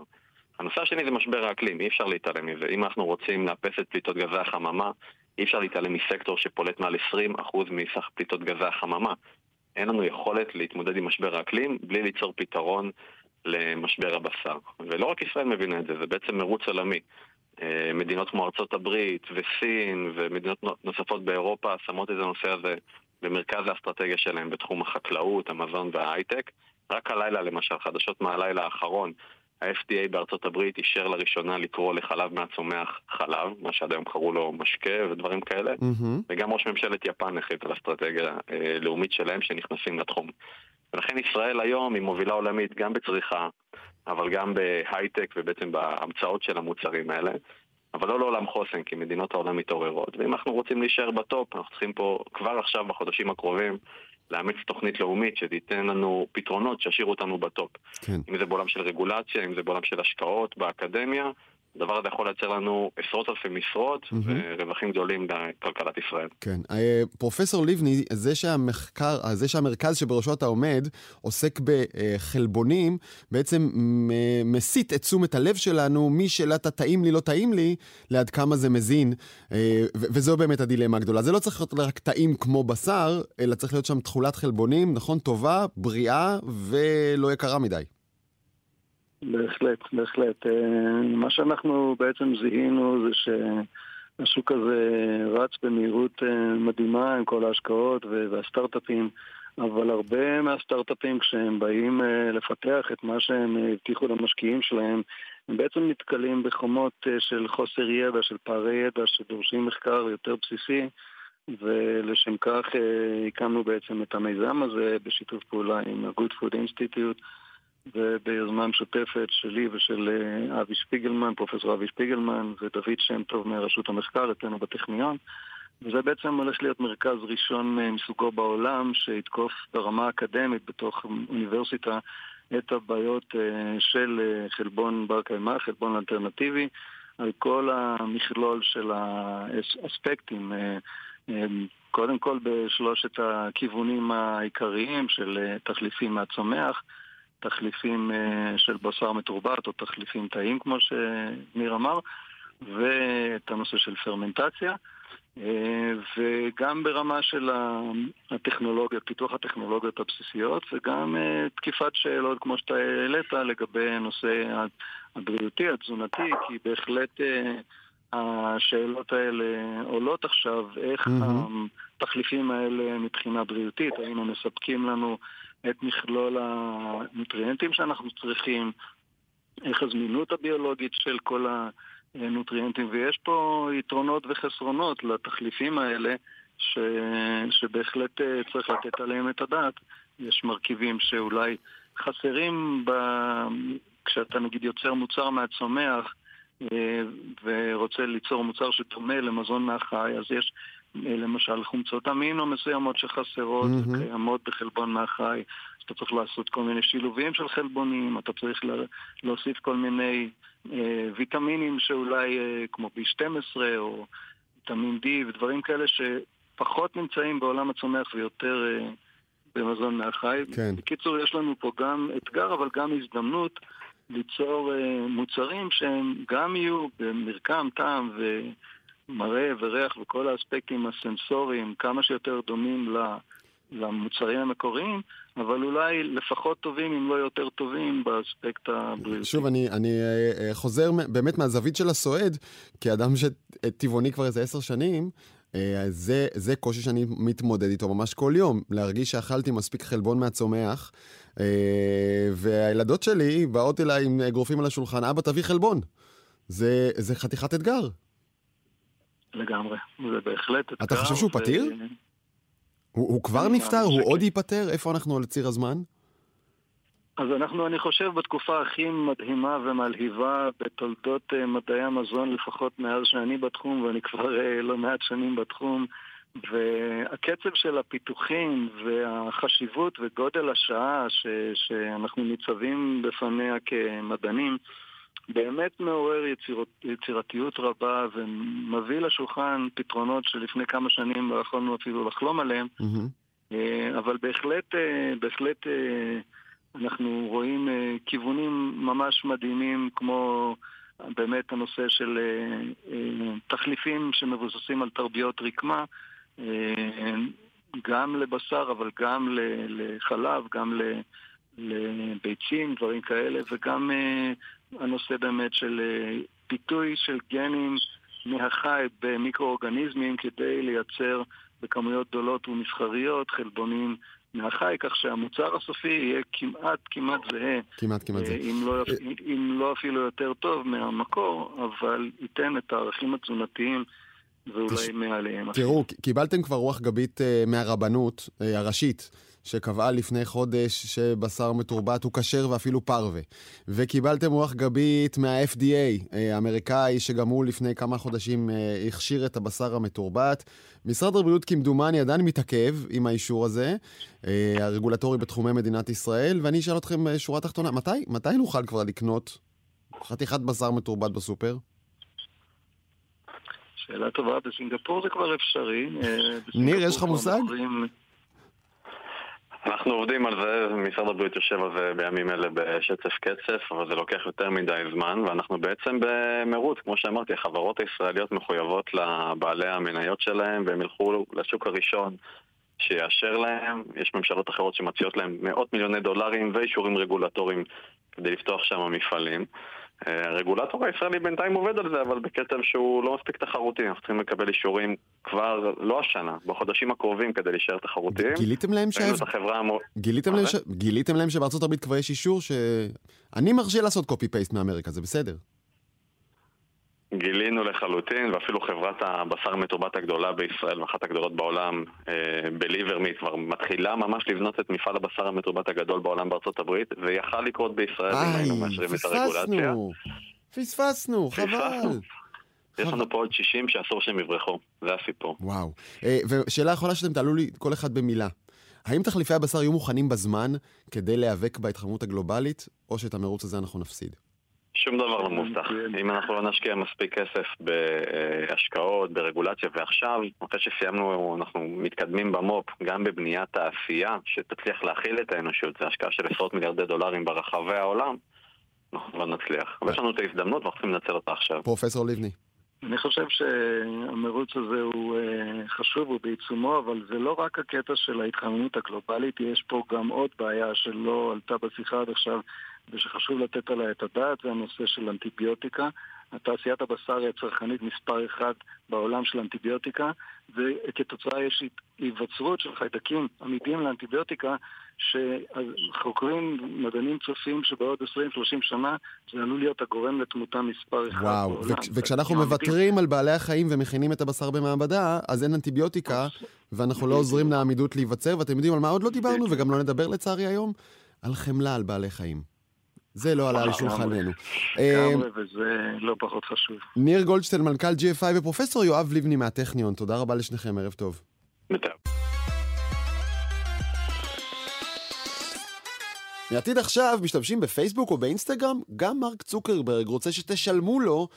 הנושא השני זה משבר האקלים, אי אפשר להתעלם מזה. אם אנחנו רוצים לאפס את פליטות גזי החממה, אי אפשר להתעלם מסקטור שפולט מעל 20% מסך פליטות גזי החממה. אין לנו יכולת להתמודד עם משבר האקלים בלי ליצור פתרון למשבר הבשר. ולא רק ישראל מבינה את זה, זה בעצם מרוץ עולמי. אה, מדינות כמו ארצות הברית וסין ומדינות נוספות באירופה שמות את הנושא הזה במרכז האסטרטגיה שלהם בתחום החקלאות, המזון וההייטק. רק הלילה למשל, חדשות מהלילה האחרון, ה-FDA בארצות הברית אישר לראשונה לקרוא לחלב מהצומח חלב, מה שעד היום קראו לו משקה ודברים כאלה, מהמם. וגם ראש ממשלת יפן החליט על אסטרטגיה אה, לאומית שלהם שנכנסים לתחום. ולכן ישראל היום היא מובילה עולמית גם בצריכה, אבל גם בהייטק ובעצם בהמצאות של המוצרים האלה. אבל לא לעולם חוסן, כי מדינות העולם מתעוררות. ואם אנחנו רוצים להישאר בטופ, אנחנו צריכים פה כבר עכשיו, בחודשים הקרובים, לאמץ תוכנית לאומית שתיתן לנו פתרונות שישאירו אותנו בטופ. כן. אם זה בעולם של רגולציה, אם זה בעולם של השקעות באקדמיה, הדבר הזה יכול לייצר לנו עשרות אלפי משרות מהמם. ורווחים גדולים לכלכלת ישראל. כן. אה, פרופסור לבני, זה שהמחקר, אה, זה שהמרכז שבראשו אתה עומד עוסק בחלבונים, בעצם מסיט את תשומת הלב שלנו משאלת הטעים לי, לא טעים לי, לעד כמה זה מזין, אה, וזו באמת הדילמה הגדולה. זה לא צריך להיות רק טעים כמו בשר, אלא צריך להיות שם תכולת חלבונים, נכון? טובה, בריאה ולא יקרה מדי. בהחלט, בהחלט. אה, מה שאנחנו בעצם זיהינו זה שהשוק הזה רץ במהירות אה, מדהימה עם כל ההשקעות והסטארט-אפים, אבל הרבה מהסטארט-אפים כשהם באים אה, לפתח את מה שהם הבטיחו למשקיעים שלהם, הם בעצם נתקלים בחומות של חוסר ידע, של פערי ידע שדורשים מחקר יותר בסיסי. ולשם כך הקמנו בעצם את המיזם הזה בשיתוף פעולה עם ה-Good Food Institute וביוזמה משותפת שלי ושל אה, אבי שפיגלמן, פרופסור אבי שפיגלמן ודוד שם טוב מרשות המחקר אצלנו בטכניון. וזה בעצם הולך להיות מרכז ראשון אה, מסוגו בעולם שיתקוף ברמה האקדמית בתוך אוניברסיטה את הבעיות אה, של חלבון בר קיימא, חלבון אלטרנטיבי על כל המכלול של האספקטים קודם כל בשלושת הכיוונים העיקריים של תחליפים מהצומח תחליפים אה, של בשר מתורבת או תחליפים טעים כמו שניר אמר ואת הנושא של פרמנטציה אה, וגם ברמה של הטכנולוגיה, פיתוח הטכנולוגיות הבסיסיות וגם אה, תקיפת שאלות כמו שאתה העלית לגבי הנושא הבריאותי, התזונתי כי בהחלט השאלות האלה עולות עכשיו איך מהמם. התחליפים האלה מבחינה בריאותית, האם הם מספקים לנו את מכלול הנוטריאנטים שאנחנו צריכים, איך הזמינות הביולוגית של כל הנוטריאנטים, ויש פה יתרונות וחסרונות לתחליפים האלה, ש... שבהחלט אה, צריך לתת עליהם את הדעת. יש מרכיבים שאולי חסרים ב... כשאתה נגיד יוצר מוצר מהצומח אה, ורוצה ליצור מוצר שדומה למזון מהחי, אז יש למשל חומצות אמינו מסוימות שחסרות מהמם. וקיימות בחלבון מהחי. אז אתה צריך לעשות כל מיני שילובים של חלבונים, אתה צריך לה- להוסיף כל מיני אה, ויטמינים שאולי אה, כמו B12 או ויטמין D ודברים כאלה שפחות נמצאים בעולם הצומח ויותר אה, במזון מהחי. כן. בקיצור, יש לנו פה גם אתגר אבל גם הזדמנות ליצור אה, מוצרים שהם גם יהיו במרקם, טעם ומראה וריח וכל האספקטים הסנסוריים כמה שיותר דומים. למוצרים המקוריים, אבל אולי לפחות טובים אם לא יותר טובים באספקט הבריאותי. שוב, אני, אני אה, חוזר באמת מהזווית של הסועד, כאדם שטבעוני כבר איזה עשר שנים, אה, זה, זה קושי שאני מתמודד איתו ממש כל יום, להרגיש שאכלתי מספיק חלבון מהצומח, אה, והילדות שלי באות אליי עם אגרופים על השולחן, אבא תביא חלבון. זה, זה חתיכת אתגר. לגמרי, זה בהחלט אתגר. אתה חושב שהוא ו- פתיר? הוא, הוא כבר נפטר? הוא. עוד ייפטר? איפה אנחנו על ציר הזמן? אז אנחנו, אני חושב, בתקופה הכי מדהימה ומלהיבה בתולדות אה, מדעי המזון, לפחות מאז שאני בתחום, ואני כבר אה, לא מעט שנים בתחום, והקצב של הפיתוחים והחשיבות וגודל השעה ש, שאנחנו ניצבים בפניה כמדענים, באמת מעורר יצירות, יצירתיות רבה ומביא לשולחן פתרונות שלפני כמה שנים לא יכולנו אפילו לחלום עליהם. אה, אבל בהחלט, אה, בהחלט אה, אנחנו רואים כיוונים ממש מדהימים כמו באמת הנושא של תחליפים שמבוססים על תרביות רקמה, גם לבשר אבל גם לחלב, גם לביצים, דברים כאלה, וגם הנושא באמת של אה, פיתוי של גנים מהחי במיקרואורגניזמים כדי לייצר בכמויות גדולות ומסחריות חלבונים מהחי, כך שהמוצר הסופי יהיה כמעט כמעט זהה, כמעט כמעט אה, זה. אם לא, אם לא אפילו יותר טוב מהמקור, אבל ייתן את הערכים התזונתיים ואולי תש- מעליהם. תראו, קיבלתם כבר רוח גבית אה, מהרבנות אה, הראשית, שקבעה לפני חודש שבשר מתורבת הוא כשר ואפילו פרווה. וקיבלתם רוח גבית מה-FDA אה, האמריקאי, שגם הוא לפני כמה חודשים אה, הכשיר את הבשר המתורבת. משרד הבריאות כמדומני עדיין מתעכב עם האישור הזה, אה, הרגולטורי בתחומי מדינת ישראל, ואני אשאל אתכם שורה תחתונה, מתי, מתי נוכל כבר לקנות חתיכת בשר מתורבת בסופר? שאלה טובה, בסינגפור זה כבר אפשרי. ניר, יש לך מושג? מוכרים- אנחנו עובדים על זה, משרד הבריאות יושב על זה בימים אלה בשצף קצף, אבל זה לוקח יותר מדי זמן, ואנחנו בעצם במרוץ, כמו שאמרתי, החברות הישראליות מחויבות לבעלי המניות שלהם, והם ילכו לשוק הראשון שיאשר להם. יש ממשלות אחרות שמציעות להם מאות מיליוני דולרים ואישורים רגולטוריים כדי לפתוח שם מפעלים. אה, הרגולטור הישראלי בינתיים עובד על זה, אבל בקצב שהוא לא מספיק תחרותי. אנחנו צריכים לקבל אישורים כבר, לא השנה, בחודשים הקרובים כדי להישאר תחרותיים. גיליתם להם ראינו שההבדל... את החברה המו... גיליתם להם? ש... גיליתם להם שבארצות הברית כבר יש אישור ש... אני מרשה לעשות קופי פייסט מאמריקה, זה בסדר. גילינו לחלוטין, ואפילו חברת הבשר המתורבת הגדולה בישראל, ואחת הגדולות בעולם, בליברמיט, כבר מתחילה ממש לבנות את מפעל הבשר המתורבת הגדול בעולם בארצות הברית, ויכל לקרות בישראל אם היינו מאשרים את הרגולציה. פספסנו. חבל. יש. לנו פה עוד 60 שאסור שהם יברחו, זה הסיפור. וואו. אה, ושאלה אחרונה שאתם תעלו לי כל אחד במילה. האם תחליפי הבשר יהיו מוכנים בזמן כדי להיאבק בהתחממות הגלובלית, או שאת המרוץ הזה אנחנו נפסיד? שום דבר לא מובטח. אם אנחנו לא נשקיע מספיק כסף בהשקעות, ברגולציה, ועכשיו, אחרי שסיימנו, אנחנו מתקדמים במו"פ, גם בבניית תעשייה שתצליח להכיל את האנושות, זו השקעה של עשרות מיליארדי דולרים ברחבי העולם, אנחנו לא נצליח. אבל יש לנו את ההזדמנות ואנחנו צריכים לנצל אותה עכשיו. פרופסור לבני. אני חושב שהמרוץ הזה הוא אה, חשוב, הוא בעיצומו, אבל זה לא רק הקטע של ההתחממות הגלובלית, יש פה גם עוד בעיה שלא עלתה בשיחה עד עכשיו ושחשוב לתת עליה את הדעת, זה הנושא של אנטיביוטיקה. תעשיית הבשר היא הצרכנית מספר אחד בעולם של אנטיביוטיקה, וכתוצאה יש היווצרות של חיידקים עמידים לאנטיביוטיקה, שחוקרים, מדענים צופים שבעוד 20-30 שנה זה עלול להיות הגורם לתמותה מספר אחד וואו. בעולם. וכ- וכשאנחנו. מוותרים על בעלי החיים ומכינים את הבשר במעבדה, אז אין אנטיביוטיקה, ואנחנו לא עוזרים לעמידות להיווצר, ואתם יודעים על מה עוד לא דיברנו, וגם לא נדבר לצערי היום? על חמלה על בעלי חיים. זה לא עלה על שולחננו. לגמרי, וזה לא פחות חשוב. ניר גולדשטיין, מנכ"ל GFI, ופרופסור יואב לבני מהטכניון, תודה רבה לשניכם, ערב טוב. מעתיד עכשיו משתמשים בפייסבוק או באינסטגרם? גם מרק צוקרברג רוצה שתשלמו לו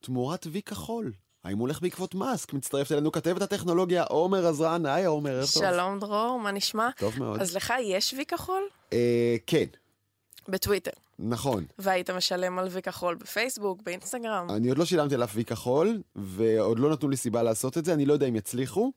תמורת וי כחול. האם הוא הולך בעקבות מאסק? מצטרפת אלינו כתבת הטכנולוגיה עומר עזרן. היי עומר, ערב טוב. שלום דרור, מה נשמע? טוב מאוד. אז לך יש וי כחול? אה, כן, בטוויטר. נכון. והיית משלם על וי כחול בפייסבוק, באינסטגרם? אני עוד לא שילמתי על אף וי כחול, ועוד לא נתנו לי סיבה לעשות את זה, אני לא יודע אם יצליחו,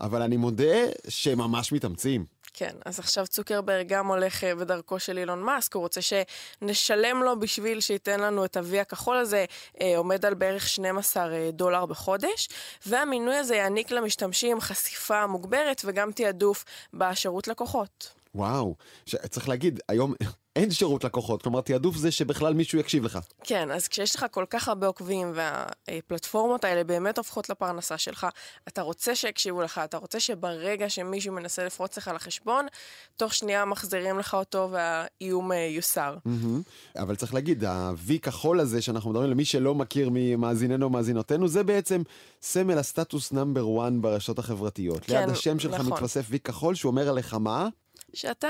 אבל אני מודה שהם ממש מתאמצים. כן, אז עכשיו צוקרברג גם הולך אה, בדרכו של אילון מאסק, הוא רוצה שנשלם לו בשביל שייתן לנו את ה-V הכחול הזה, אה, עומד על בערך 12 אה, דולר בחודש, והמינוי הזה יעניק למשתמשים חשיפה מוגברת וגם תעדוף בשירות לקוחות. וואו, ש... צריך להגיד, היום אין שירות לקוחות, כלומר תעדוף זה שבכלל מישהו יקשיב לך. כן, אז כשיש לך כל כך הרבה עוקבים והפלטפורמות האלה באמת הופכות לפרנסה שלך, אתה רוצה שיקשיבו לך, אתה רוצה שברגע שמישהו מנסה לפרוץ לך לחשבון, תוך שנייה מחזירים לך אותו והאיום אה, יוסר. מהמם. אבל צריך להגיד, ה-V כחול הזה שאנחנו מדברים, למי שלא מכיר ממאזיננו או מאזינותינו, זה בעצם סמל הסטטוס נאמבר 1 ברשתות החברתיות. כן, ליד השם שלך נכון. מתווסף V כחול, שהוא אומר עליך מה? שאתה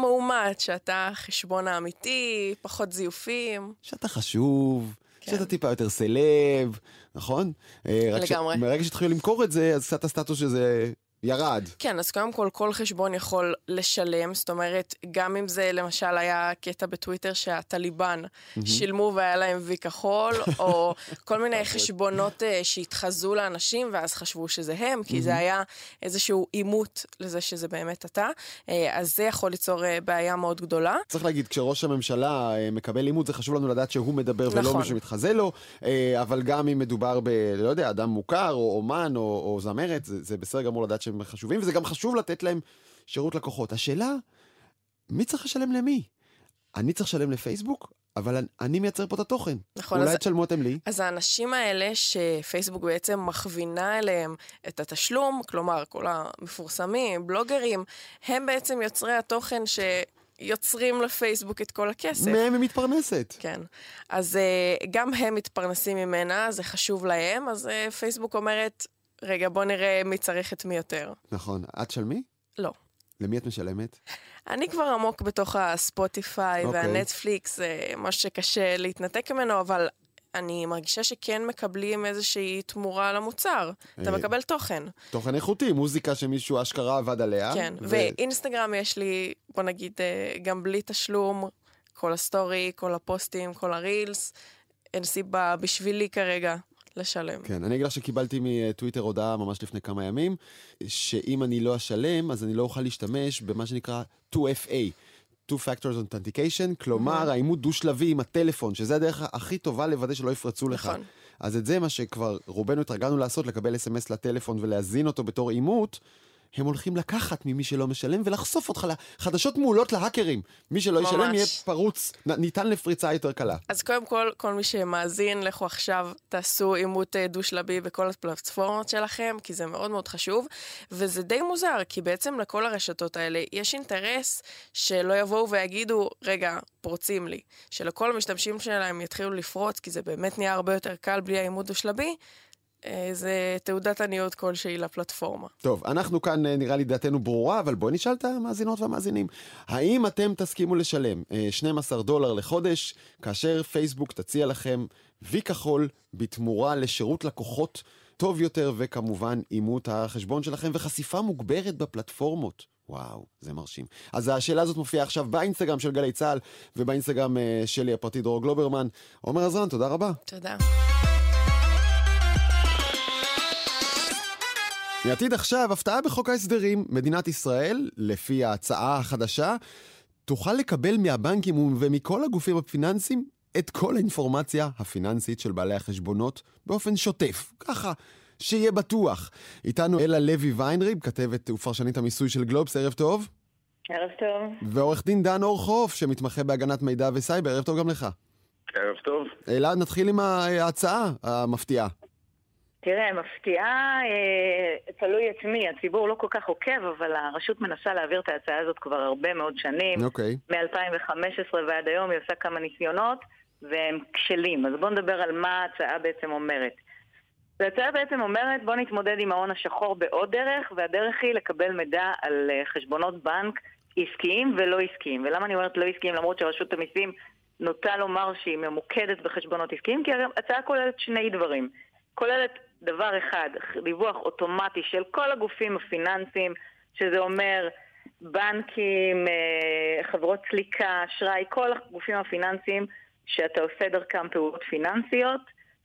מאומת, שאתה החשבון האמיתי, פחות זיופים. שאתה חשוב, כן. שאתה טיפה יותר סלב, נכון? אה, רק ש- לגמרי. מרגע שהתחילו למכור את זה, אז קצת הסטטוס שזה ירד. כן, אז קודם כל, כל חשבון יכול לשלם, זאת אומרת, גם אם זה למשל היה קטע בטוויטר שהטליבן שילמו והיה להם וי כחול, או כל מיני חשבונות אה, שהתחזו לאנשים ואז חשבו שזה הם, כי זה היה איזשהו עימות לזה שזה באמת אתה, אה, אז זה יכול ליצור אה, בעיה מאוד גדולה. צריך להגיד, כשראש הממשלה אה, מקבל לימוד, זה חשוב לנו לדעת שהוא מדבר ולא נכון. מישהו מתחזה לו, אה, אבל גם אם מדובר ב... לא יודע, אדם מוכר, או אומן, או, או זמרת, זה, זה בסדר גמור לדעת שהם חשובים, וזה גם חשוב לתת להם שירות לקוחות. השאלה, מי צריך לשלם למי? אני צריך לשלם לפייסבוק? אבל אני- אני מייצר פה את התוכן. נכון, אולי אז- תשלמו אתם לי? אז האנשים האלה שפייסבוק בעצם מכווינה אליהם את התשלום, כלומר כל המפורסמים, בלוגרים, הם בעצם יוצרי התוכן שיוצרים לפייסבוק את כל הכסף. מהם היא מתפרנסת. כן. אז uh, גם הם מתפרנסים ממנה, זה חשוב להם, אז uh, פייסבוק אומרת, רגע, בוא נראה מי צריך את מי יותר. נכון. את תשלמי? לא. למי את משלמת? אני כבר עמוק בתוך הספוטיפיי אוקיי. והנטפליקס, זה משהו שקשה להתנתק ממנו, אבל אני מרגישה שכן מקבלים איזושהי תמורה למוצר. אתה אה, מקבל תוכן. תוכן איכותי, מוזיקה שמישהו אשכרה עבד עליה. כן, ו- ואינסטגרם יש לי, בוא נגיד, אה, גם בלי תשלום, כל ה story, כל הפוסטים, כל ה reels, אין סיבה בשבילי כרגע לשלם. כן, אני אגיד לך שקיבלתי מטוויטר הודעה ממש לפני כמה ימים, שאם אני לא אשלם, אז אני לא אוכל להשתמש במה שנקרא 2FA. Two Factors Authentication, כלומר האימות דו-שלבי עם הטלפון, שזה הדרך הכי טובה לוודא שלא יפרצו לך. נכון. אז את זה מה שכבר רובנו התרגלנו לעשות, לקבל אס.אם.אס לטלפון ולהזין אותו בתור אימות, הם הולכים לקחת ממי שלא משלם ולחשוף אותך לחדשות מעולות להאקרים. מי שלא ישלם ממש. יהיה פרוץ, ניתן לפריצה יותר קלה. אז קודם כל, כל מי שמאזין, לכו עכשיו, תעשו עימות אה, דו-שלבי בכל הפלטפורמות שלכם, כי זה מאוד מאוד חשוב. וזה די מוזר, כי בעצם לכל הרשתות האלה יש אינטרס שלא יבואו ויגידו, רגע, פורצים לי. שלכל המשתמשים שלהם יתחילו לפרוץ, כי זה באמת נהיה הרבה יותר קל בלי העימות דו-שלבי. אה, זה תעודת עניות כלשהי לפלטפורמה. טוב, אנחנו כאן, אה, נראה לי דעתנו ברורה, אבל בואי נשאל את המאזינות והמאזינים. האם אתם תסכימו לשלם אה, 12 דולר לחודש, כאשר פייסבוק תציע לכם וי כחול בתמורה לשירות לקוחות טוב יותר, וכמובן אימות החשבון שלכם וחשיפה מוגברת בפלטפורמות? וואו, זה מרשים. אז השאלה הזאת מופיעה עכשיו באינסטגרם של גלי צה"ל ובאינסטגרם אה, שלי הפרטי דרור גלוברמן. עומר עזרן, תודה רבה. תודה. מעתיד עכשיו, הפתעה בחוק ההסדרים. מדינת ישראל, לפי ההצעה החדשה, תוכל לקבל מהבנקים ומכל הגופים הפיננסיים את כל האינפורמציה הפיננסית של בעלי החשבונות באופן שוטף. ככה, שיהיה בטוח. איתנו אלה לוי ויינריב, כתבת ופרשנית המיסוי של גלובס, ערב טוב. ערב טוב. ועורך דין דן אורחוף, שמתמחה בהגנת מידע וסייבר, ערב טוב גם לך. ערב טוב. אלה, נתחיל עם ההצעה המפתיעה. תראה, מפתיעה, אה, תלוי את מי, הציבור לא כל כך עוקב, אבל הרשות מנסה להעביר את ההצעה הזאת כבר הרבה מאוד שנים. אוקיי. מ-2015 ועד היום היא עושה כמה ניסיונות, והם כשלים. אז בואו נדבר על מה ההצעה בעצם אומרת. ההצעה בעצם אומרת, בואו נתמודד עם ההון השחור בעוד דרך, והדרך היא לקבל מידע על אה, חשבונות בנק עסקיים ולא עסקיים. ולמה אני אומרת לא עסקיים? למרות שרשות המיסים נוטה לומר שהיא ממוקדת בחשבונות עסקיים, כי ההצעה כוללת שני דברים. כוללת דבר אחד, דיווח אוטומטי של כל הגופים הפיננסיים, שזה אומר בנקים, אה, חברות סליקה, אשראי, כל הגופים הפיננסיים שאתה עושה דרכם פעולות פיננסיות,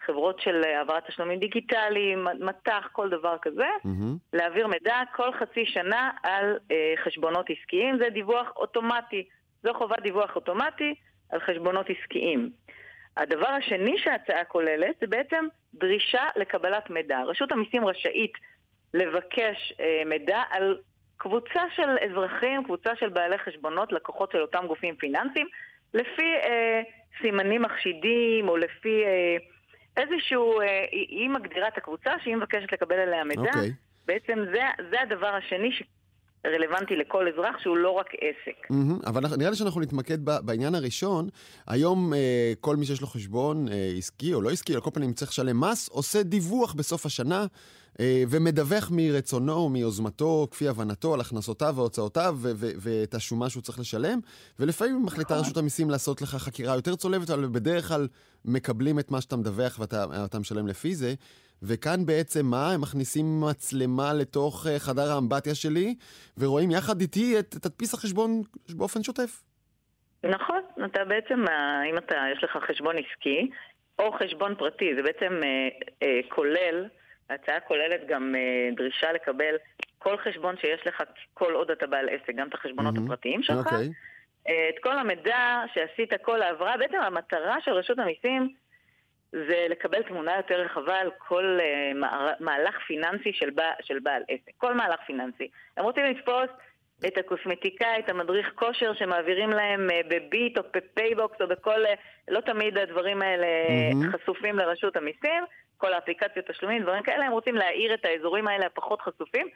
חברות של אה, העברת תשלומים דיגיטליים, מט"ח, כל דבר כזה, מהמם. להעביר מידע כל חצי שנה על אה, חשבונות עסקיים, זה דיווח אוטומטי. זו חובת דיווח אוטומטי על חשבונות עסקיים. הדבר השני שההצעה כוללת זה בעצם דרישה לקבלת מידע. רשות המיסים רשאית לבקש אה, מידע על קבוצה של אזרחים, קבוצה של בעלי חשבונות, לקוחות של אותם גופים פיננסיים, לפי אה, סימנים מחשידים או לפי אה, איזשהו... אה, היא, מגדירה את הקבוצה שהיא מבקשת לקבל עליה מידע. אוקיי. בעצם זה, זה הדבר השני שרלוונטי לכל אזרח, שהוא לא רק עסק. מהמם, אבל נראה לי שאנחנו נתמקד בעניין הראשון. היום אה, כל מי שיש לו חשבון אה, עסקי או לא עסקי, על כל פנים צריך לשלם מס, עושה דיווח בסוף השנה אה, ומדווח מרצונו מיוזמתו, כפי הבנתו, על הכנסותיו והוצאותיו ו- ו- ואת השומה שהוא צריך לשלם. ולפעמים מחליטה רשות המיסים לעשות לך חקירה יותר צולבת, אבל בדרך כלל מקבלים את מה שאתה מדווח ואתה אתה משלם לפי זה. וכאן בעצם מה? הם מכניסים מצלמה לתוך אה, חדר האמבטיה שלי, ורואים יחד איתי את תדפיס החשבון באופן שוטף. נכון, אתה בעצם, אה, אם אתה, יש לך חשבון עסקי או חשבון פרטי, זה בעצם אה, אה, כולל, ההצעה כוללת גם אה, דרישה לקבל כל חשבון שיש לך כל עוד אתה בעל עסק, גם את החשבונות מהמם. הפרטיים שלך, אוקיי. אה, את כל המידע שעשית, כל העברה, בעצם המטרה של רשות המיסים זה לקבל תמונה יותר רחבה על כל uh, מהלך פיננסי של, בע, של בעל עסק, כל מהלך פיננסי. הם רוצים לתפוס את הקוסמטיקאי, את המדריך כושר שמעבירים להם אה, בביט או בפייבוקס או בכל, אה, לא תמיד הדברים האלה מהמם. חשופים לרשות המיסים, כל האפליקציות תשלומים, דברים כאלה, הם רוצים להאיר את האזורים האלה הפחות חשופים,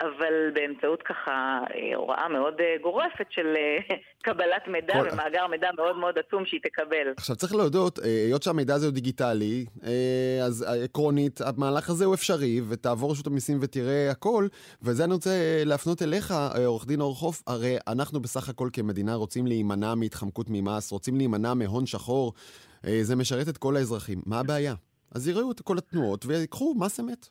אבל באמצעות ככה אה, הוראה מאוד אה, גורפת של אה, קבלת מידע כל- ומאגר מידע מאוד מאוד עצום שהיא תקבל. עכשיו צריך להודות, היות שהמידע הזה הוא דיגיטלי, אז עקרונית, המהלך הזה הוא אפשרי, ותעבור רשות המיסים ותראה הכל, וזה אני רוצה להפנות אליך, עורך דין אורחוף, הרי אנחנו בסך הכל כמדינה רוצים להימנע מהתחמקות ממס, רוצים להימנע מהון שחור, זה משרת את כל האזרחים. מה הבעיה? אז יראו את כל התנועות ויקחו מס אמת.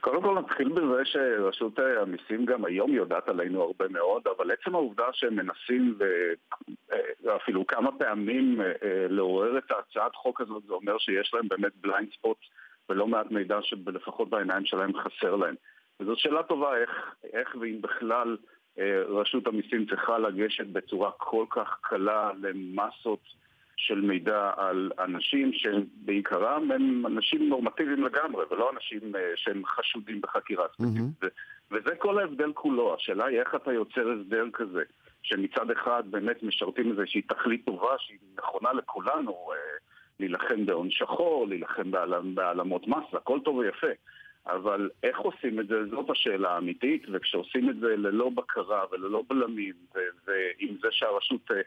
קודם כל נתחיל בזה שרשות המיסים גם היום יודעת עלינו הרבה מאוד, אבל עצם העובדה שהם מנסים ו- אה, כמה פעמים אה, אה, לעורר את הצעת חוק הזאת, זה אומר שיש להם באמת בליינד ספוט ולא מעט מידע שלפחות בעיניים שלהם חסר להם. וזאת שאלה טובה איך, איך ואם בכלל רשות המיסים צריכה לגשת בצורה כל כך קלה למסות של מידע על אנשים שבעיקרם הם אנשים נורמטיביים לגמרי, ולא אנשים אה, שהם חשודים בחקירה ספציפית. ו- וזה כל ההבדל כולו. השאלה היא איך אתה יוצר הסדר כזה, שמצד אחד באמת משרתים איזושהי תכלית טובה שהיא נכונה לכולנו, אה, להילחם בהון שחור, להילחם בהעל- בהעלמות מס, הכל טוב ויפה. אבל איך עושים את זה, זאת השאלה האמיתית, וכשעושים את זה ללא בקרה וללא בלמים, ועם זה שהרשות אה,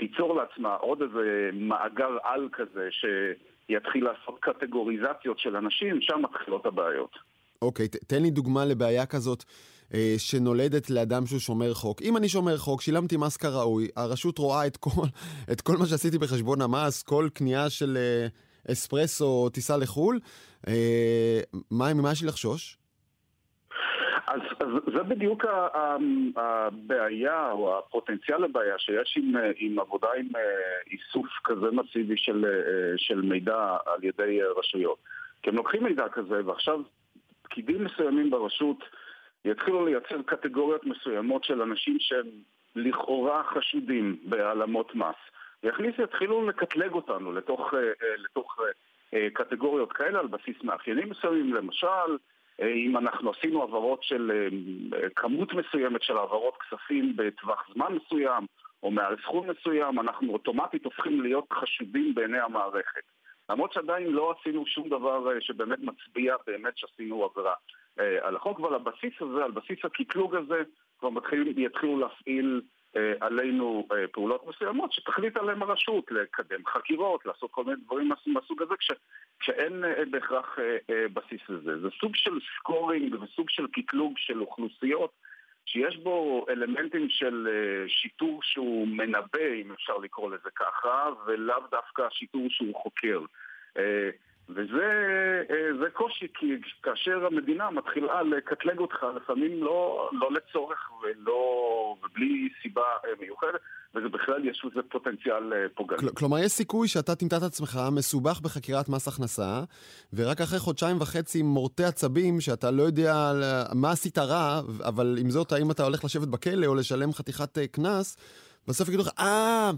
תיצור לעצמה עוד איזה מאגר על כזה שיתחיל לעשות קטגוריזציות של אנשים, שם מתחילות הבעיות. אוקיי, ת- תן לי דוגמה לבעיה כזאת אה, שנולדת לאדם שהוא שומר חוק. אם אני שומר חוק, שילמתי מס כראוי, הרשות רואה את כל, את כל מה שעשיתי בחשבון המס, כל קנייה של אה, אספרסו או טיסה לחו"ל, אה, מה, ממה יש לי לחשוש? אז, אז זה בדיוק הבעיה, או הפוטנציאל לבעיה שיש עם, עם עבודה עם אה, איסוף כזה מסיבי של, אה, של מידע על ידי אה, רשויות. כי הם לוקחים מידע כזה, ועכשיו פקידים מסוימים ברשות יתחילו לייצר קטגוריות מסוימות של אנשים שהם לכאורה חשודים בהעלמות מס. ויכניסו, יתחילו לקטלג אותנו לתוך, לתוך קטגוריות כאלה על בסיס מאפיינים מסוימים, למשל, אם אנחנו עשינו העברות של אה, כמות מסוימת של העברות כספים בטווח זמן מסוים, או מעל סכום מסוים, אנחנו אוטומטית הופכים להיות חשודים בעיני המערכת. למרות שעדיין לא עשינו שום דבר אה, שבאמת מצביע באמת שעשינו עבירה אה, על החוק, אבל הבסיס הזה, על בסיס הקטלוג הזה, כבר מתחיל, יתחילו להפעיל אה, עלינו אה, פעולות מסוימות שתחליט עליהם הרשות, לקדם חקירות, לעשות כל מיני דברים מהס- מהסוג הזה, כש, כשאין אה, בהכרח אה, אה, בסיס לזה. זה סוג של סקורינג וסוג של קטלוג של אוכלוסיות שיש בו אלמנטים של אה, שיטור שהוא מנבא, אם אפשר לקרוא לזה ככה, ולאו דווקא שיטור שהוא חוקר. וזה אה, קושי, כי כאשר המדינה מתחילה לקטלג אותך, לפעמים לא, לא לצורך ולא, ובלי סיבה אה, מיוחדת, וזה בכלל יש לזה פוטנציאל אה, פוגעני. כל, כלומר, יש סיכוי שאתה תמצא את עצמך מסובך בחקירת מס הכנסה, ורק אחרי חודשיים וחצי מורטי עצבים, שאתה לא יודע מה עשית רע, אבל עם זאת, האם אתה הולך לשבת בכלא או לשלם חתיכת קנס, בסוף יגידו לך, אה...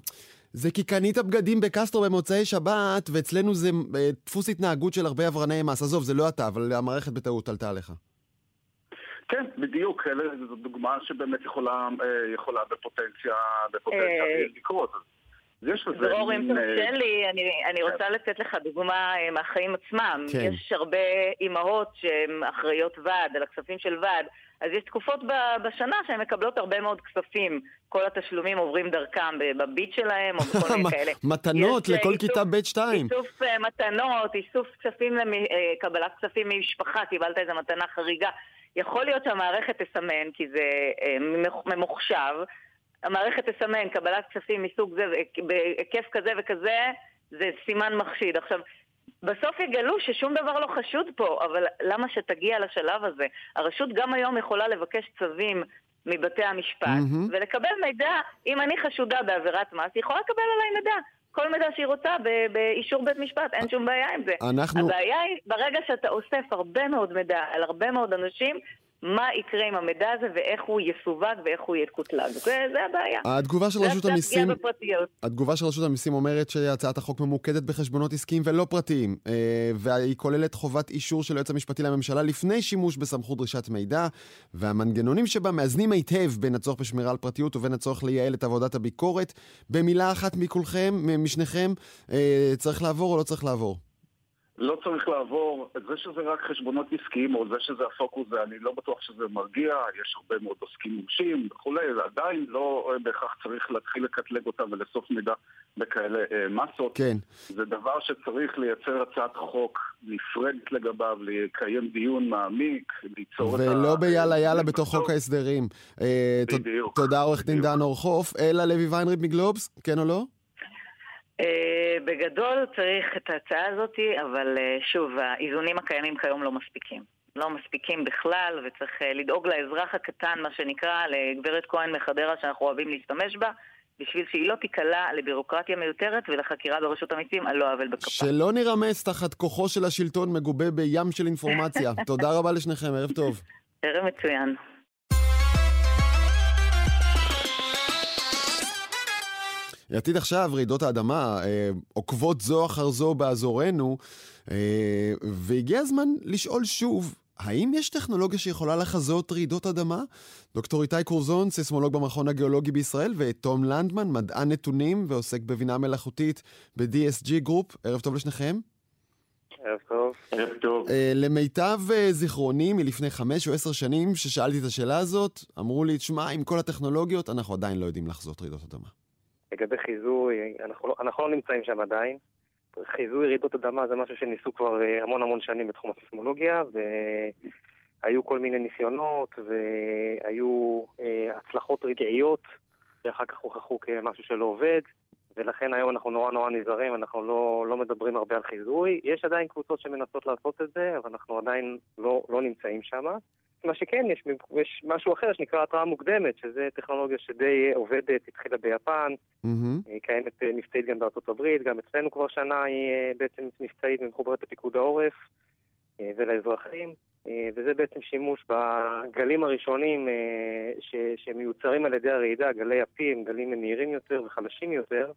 זה כי קנית בגדים בקסטרו במוצאי שבת, ואצלנו זה אה, דפוס התנהגות של הרבה עברני מס. עזוב, זה לא אתה, אבל המערכת בטעות עלתה עליך. כן, בדיוק, אלה- זו דוגמה שבאמת יכולה, אה, יכולה בפוטנציה, בפוטנציה אה, לקרות. יש לזה דרור, אם אה, תרשה לי, אני, אני כן. רוצה לתת לך דוגמה אה, מהחיים עצמם. כן. יש הרבה אימהות שהן אחראיות ועד, על הכספים של ועד, אז יש תקופות בשנה שהן מקבלות הרבה מאוד כספים. כל התשלומים עוברים דרכם בביט שלהם, או בכל מיני כאלה. מתנות יש, אה, לכל איסוף- כיתה ב' 2. איסוף אה, מתנות, איסוף כספים, אה, קבלת כספים ממשפחה, קיבלת איזו מתנה חריגה. יכול להיות שהמערכת תסמן, כי זה אה, ממוח- ממוחשב, המערכת תסמן קבלת כספים מסוג זה, בהיקף כזה וכזה, זה סימן מחשיד. עכשיו, בסוף יגלו ששום דבר לא חשוד פה, אבל למה שתגיע לשלב הזה? הרשות גם היום יכולה לבקש צווים מבתי המשפט, מהמם. ולקבל מידע, אם אני חשודה בעבירת מס, היא יכולה לקבל עליי מידע. כל מידע שהיא רוצה באישור בית משפט, אין שום בעיה עם זה. אנחנו... הבעיה היא, ברגע שאתה אוסף הרבה מאוד מידע על הרבה מאוד אנשים, מה יקרה עם המידע הזה ואיך הוא יסווג ואיך הוא יקוטלג. זה, זה הבעיה. התגובה של רשות המיסים. התגובה של רשות המיסים אומרת שהצעת החוק ממוקדת בחשבונות עסקיים ולא פרטיים, אה, והיא כוללת חובת אישור של היועץ המשפטי לממשלה לפני שימוש בסמכות דרישת מידע, והמנגנונים שבה מאזנים היטב בין הצורך בשמירה על פרטיות ובין הצורך לייעל את עבודת הביקורת. במילה אחת מכולכם, משניכם, אה, צריך לעבור או לא צריך לעבור? לא צריך לעבור, זה שזה רק חשבונות עסקיים או זה שזה הפוקוס, זה, אני לא בטוח שזה מרגיע, יש הרבה מאוד עוסקים מורשים וכולי, עדיין לא אה, בהכרח צריך להתחיל לקטלג אותם ולאסוף מידע בכאלה אה, מסות. כן. זה דבר שצריך לייצר הצעת חוק נפרדת לגביו, לקיים דיון מעמיק, ליצור את ה... ולא ביאללה יאללה בתוך חוק ההסדרים. אה, ת- בדיוק. תודה עורך דין. דן אורחוף. אלה לוי ויינריב מגלובס, כן או לא? אה, בגדול צריך את ההצעה הזאת, אבל אה, שוב, האיזונים הקיימים כיום לא מספיקים. לא מספיקים בכלל, וצריך אה, לדאוג לאזרח הקטן, מה שנקרא, לגברת כהן מחדרה שאנחנו אוהבים להשתמש בה, בשביל שהיא לא תיקלע לבירוקרטיה מיותרת ולחקירה ברשות המיסים על לא עוול בכפה. שלא נרמס תחת כוחו של השלטון מגובה בים של אינפורמציה. תודה רבה לשניכם, ערב טוב. ערב מצוין. עתיד עכשיו, רעידות האדמה אה, עוקבות זו אחר זו באזורנו, אה, והגיע הזמן לשאול שוב, האם יש טכנולוגיה שיכולה לחזות רעידות אדמה? דוקטור איתי קורזון, סיסמולוג במכון הגיאולוגי בישראל, ותום לנדמן, מדען נתונים ועוסק בבינה מלאכותית ב-DSG Group. ערב טוב לשניכם. ערב טוב. ערב טוב. אה, למיטב אה, זיכרוני מלפני חמש או עשר שנים, ששאלתי את השאלה הזאת, אמרו לי, תשמע, עם כל הטכנולוגיות, אנחנו עדיין לא יודעים לחזות רעידות אדמה. לגבי חיזוי, אנחנו לא, אנחנו לא נמצאים שם עדיין. חיזוי רעידות אדמה זה משהו שניסו כבר אה, המון המון שנים בתחום הסיסמולוגיה, והיו כל מיני ניסיונות, והיו אה, הצלחות רגעיות, שאחר כך הוכחו כמשהו שלא עובד, ולכן היום אנחנו נורא נורא נזהרים, אנחנו לא, לא מדברים הרבה על חיזוי. יש עדיין קבוצות שמנסות לעשות את זה, אבל אנחנו עדיין לא, לא נמצאים שם. מה שכן, יש, יש משהו אחר שנקרא התראה מוקדמת, שזה טכנולוגיה שדי עובדת, התחילה ביפן, מהמם. היא קיימת אה, מבצעית גם בארצות הברית, גם אצלנו כבר שנה היא אה, בעצם מבצעית ומחוברת לפיקוד העורף אה, ולאזרחים, וזה בעצם שימוש בגלים הראשונים ש, שמיוצרים על ידי הרעידה, גלי הפים, גלים מהירים יותר וחלשים יותר.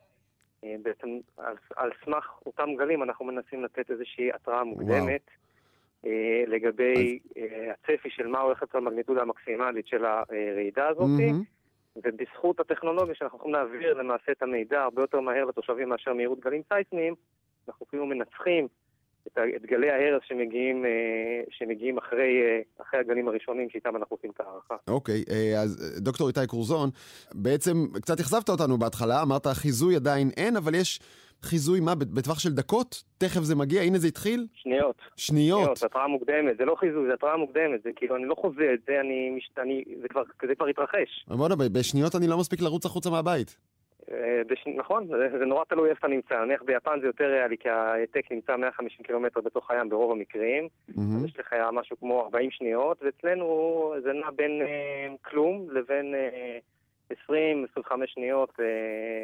בעצם על, על סמך אותם גלים אנחנו מנסים לתת איזושהי התראה מוקדמת. אה, לגבי אה, הצפי של מה הולכת להיות המגניטודה המקסימלית של הרעידה הזאת. ובזכות הטכנולוגיה שאנחנו יכולים להעביר למעשה את המידע הרבה יותר מהר לתושבים מאשר מהירות גלים סייסמיים, אנחנו כאילו מנצחים את, גלי ההרס שמגיעים, אה, שמגיעים אחרי, אה, אחרי הגלים הראשונים שאיתם אנחנו עושים את ההערכה. אוקיי, אה, אז אה, דוקטור איתי קורזון, בעצם קצת אכזבת אותנו בהתחלה, אמרת חיזוי עדיין אין, אבל יש חיזוי מה, בטווח של דקות? תכף זה מגיע, הנה זה התחיל? שניות. שניות. זה התראה מוקדמת, זה לא חיזוי, זה התראה מוקדמת, זה כאילו, אני לא חוזה את זה, אני, מש- אני זה, כבר, זה כבר התרחש. בוא'נה, בשניות אני לא מספיק לרוץ החוצה מהבית. אה, בש... נכון, זה, זה נורא תלוי איפה אתה נמצא. נניח ביפן זה יותר ריאלי, כי ההעתק נמצא 150 קילומטר בתוך הים ברוב המקרים. אז יש לך משהו כמו 40 שניות, ואצלנו זה נע בין אה, כלום לבין אה, 20-25 שניות, אה,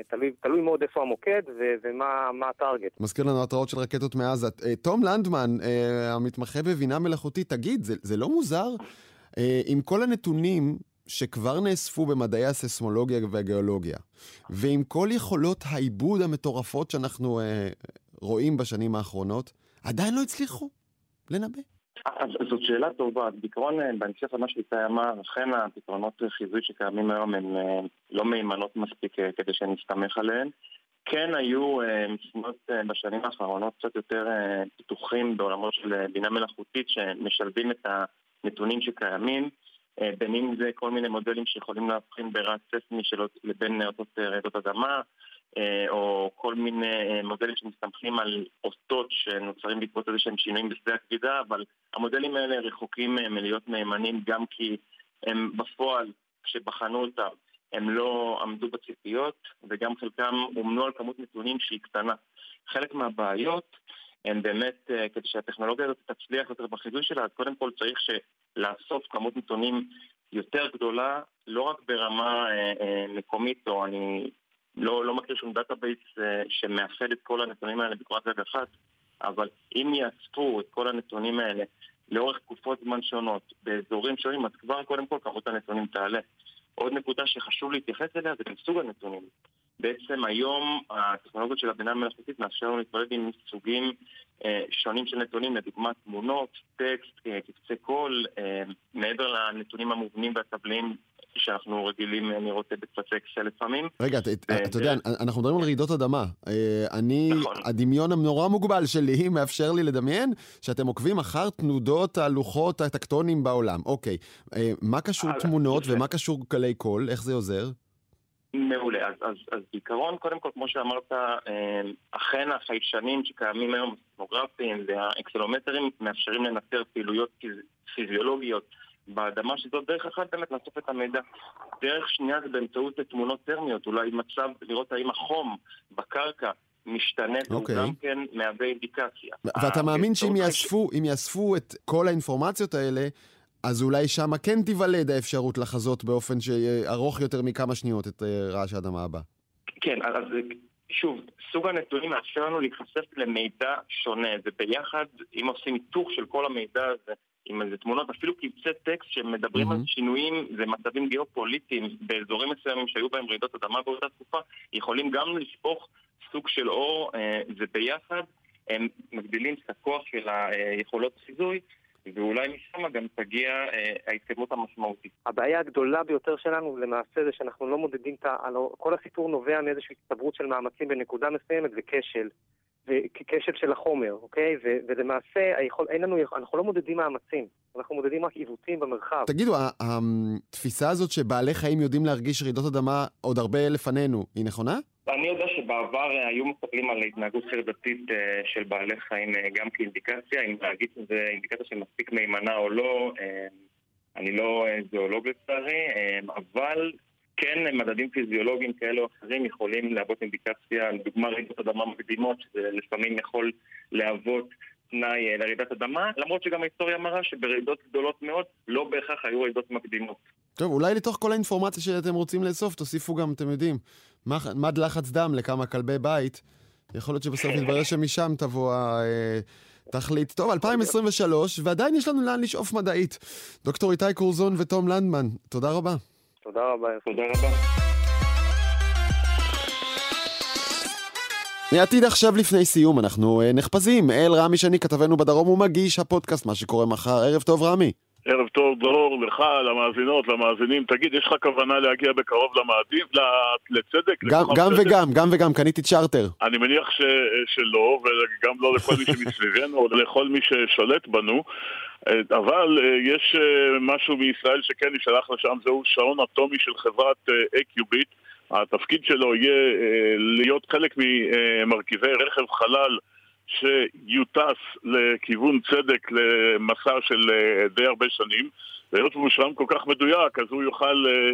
תלוי, תלוי מאוד איפה המוקד ו- ומה מה הטארגט. מזכיר לנו התראות של רקטות מעזה. אה, תום לנדמן, אה, המתמחה בבינה מלאכותית, תגיד, זה, זה לא מוזר? עם כל הנתונים שכבר נאספו במדעי הסיסמולוגיה והגיאולוגיה, ועם כל יכולות העיבוד המטורפות שאנחנו רואים בשנים האחרונות, עדיין לא הצליחו לנבא. אז זאת שאלה טובה. בעיקרון, אה, בהמשך למה שאיתי אמר, אכן הפתרונות חיזוי שקיימים היום הן אה, לא מהימנות מספיק אה, כדי שנסתמך עליהן. כן היו משימות בשנים האחרונות קצת יותר פיתוחים בעולמות של בינה מלאכותית שמשלבים את הנתונים שקיימים, בין אם זה כל מיני מודלים שיכולים להבחין ברעש ססמי לבין אותות רעידות אדמה, או כל מיני אה, מודלים שמסתמכים על אותות שנוצרים בעקבות איזה שהם שינויים בשדה הכבידה, אבל המודלים האלה רחוקים אה, מלהיות מהימנים גם כי הם בפועל, כשבחנו אותם, הם לא עמדו בציפיות, וגם חלקם אומנו על כמות נתונים שהיא קטנה. חלק מהבעיות הן באמת, אה, כדי שהטכנולוגיה הזאת תצליח יותר בחידוש שלה, אז קודם כל צריך לאסוף כמות נתונים יותר גדולה, לא רק ברמה אה, אה, מקומית, או אני לא, לא מכיר שום database אה, שמאחד את כל הנתונים האלה בקורת גג אחת, אבל אם יאספו את כל הנתונים האלה לאורך תקופות זמן שונות, באזורים שונים, אז כבר קודם כל כמות הנתונים תעלה. עוד נקודה שחשוב להתייחס אליה זה סוג הנתונים. בעצם היום הטכנולוגיות של הבינה המלאכותית מאפשר לנו להתמודד עם סוגים אה, שונים של נתונים, לדוגמת תמונות, טקסט, אה, קבצי קול, אה, מעבר לנתונים המובנים והטבליים שאנחנו רגילים אה, לראות בקבצי אקסל לפעמים. רגע, אתה- ו- אתה יודע, אנחנו מדברים על רעידות אדמה. אה, אני, נכון. הדמיון הנורא מוגבל שלי מאפשר לי לדמיין שאתם עוקבים אחר תנודות הלוחות הטקטוניים בעולם. אוקיי, אה, מה קשור אה, תמונות. ומה קשור גלי קול? איך זה עוזר? מעולה. אז, אז, אז בעיקרון, קודם כל, כמו שאמרת, אה, אכן החיישנים שקיימים היום, הסטנוגרפים והאקסלומטרים, מאפשרים לנטר פעילויות פיז- פיזיולוגיות באדמה, שזאת דרך אחת באמת לאסוף את המידע. דרך שנייה זה באמצעות תמונות טרמיות, אולי מצב לראות האם החום בקרקע משתנה, והוא אוקיי. גם כן מהווה אינדיקציה. ואתה מאמין שאם יאספו, יאספו את כל האינפורמציות האלה, אז אולי שמה כן תיוולד האפשרות לחזות באופן שארוך יותר מכמה שניות את אה, רעש האדמה הבא. כן, אז שוב, סוג הנתונים מאפשר לנו להיחשף למידע שונה, וביחד, אם עושים היתוך של כל המידע הזה, עם איזה תמונות, אפילו קבצי טקסט שמדברים על שינויים ומצבים גיאופוליטיים באזורים מסוימים שהיו בהם רעידות אדמה באותה תקופה, יכולים גם לשפוך סוג של אור, אה, וביחד הם מגדילים את הכוח של היכולות חיזוי, ואולי משם גם תגיע אה, ההתקדמות המשמעותית. הבעיה הגדולה ביותר שלנו למעשה זה שאנחנו לא מודדים את ה... כל הסיפור נובע מאיזושהי הצטברות של מאמצים בנקודה מסוימת וכשל. וכשל של החומר, אוקיי? ו- ולמעשה היכול, אין לנו, אנחנו לא מודדים מאמצים, אנחנו מודדים רק עיוותים במרחב. תגידו, התפיסה הזאת שבעלי חיים יודעים להרגיש רעידות אדמה עוד הרבה לפנינו, היא נכונה? אני יודע שבעבר אה, היו מסתכלים על התנהגות חרדתית אה, של בעלי חיים אה, גם כאינדיקציה, אם להגיד שזה אינדיקציה שמספיק מהימנה או לא, אני לא זואולוג לצערי, אבל כן מדדים פיזיולוגיים כאלה או אחרים יכולים להוות אינדיקציה, לדוגמה רעידות אדמה מקדימות, שזה לפעמים יכול להוות תנאי אה, לרעידת אדמה, למרות שגם ההיסטוריה מראה שברעידות גדולות מאוד לא בהכרח היו רעידות מקדימות. טוב, אולי לתוך כל האינפורמציה שאתם רוצים לאסוף, תוסיפו גם, אתם יודעים, מד לחץ דם לכמה כלבי בית. יכול להיות שבסוף יתברר שמשם תבוא התכלית. טוב, 2023, ועדיין יש לנו לאן לשאוף מדעית. דוקטור איתי קורזון ותום לנדמן, תודה רבה. תודה רבה. תודה רבה. העתיד עכשיו לפני סיום, אנחנו אה, נחפזים. אל רמי שני, כתבנו בדרום, ומגיש הפודקאסט, מה שקורה מחר. ערב טוב, רמי. ערב טוב, דרור, לך, למאזינות, למאזינים. תגיד, יש לך כוונה להגיע בקרוב למאדים, לצדק? גם, גם צדק? וגם, גם וגם, קניתי צ'רטר. אני מניח ש, שלא, וגם לא לכל מי שמסביבנו, או לכל מי ששולט בנו. אה, אבל אה, יש אה, משהו בישראל שכן יישלח לשם, זהו שעון אטומי של חברת אקיוביט. התפקיד שלו יהיה להיות חלק ממרכיבי רכב חלל שיוטס לכיוון צדק למסע של אה, די הרבה שנים. והיות והוא שעון כל כך מדויק, אז הוא יוכל אה,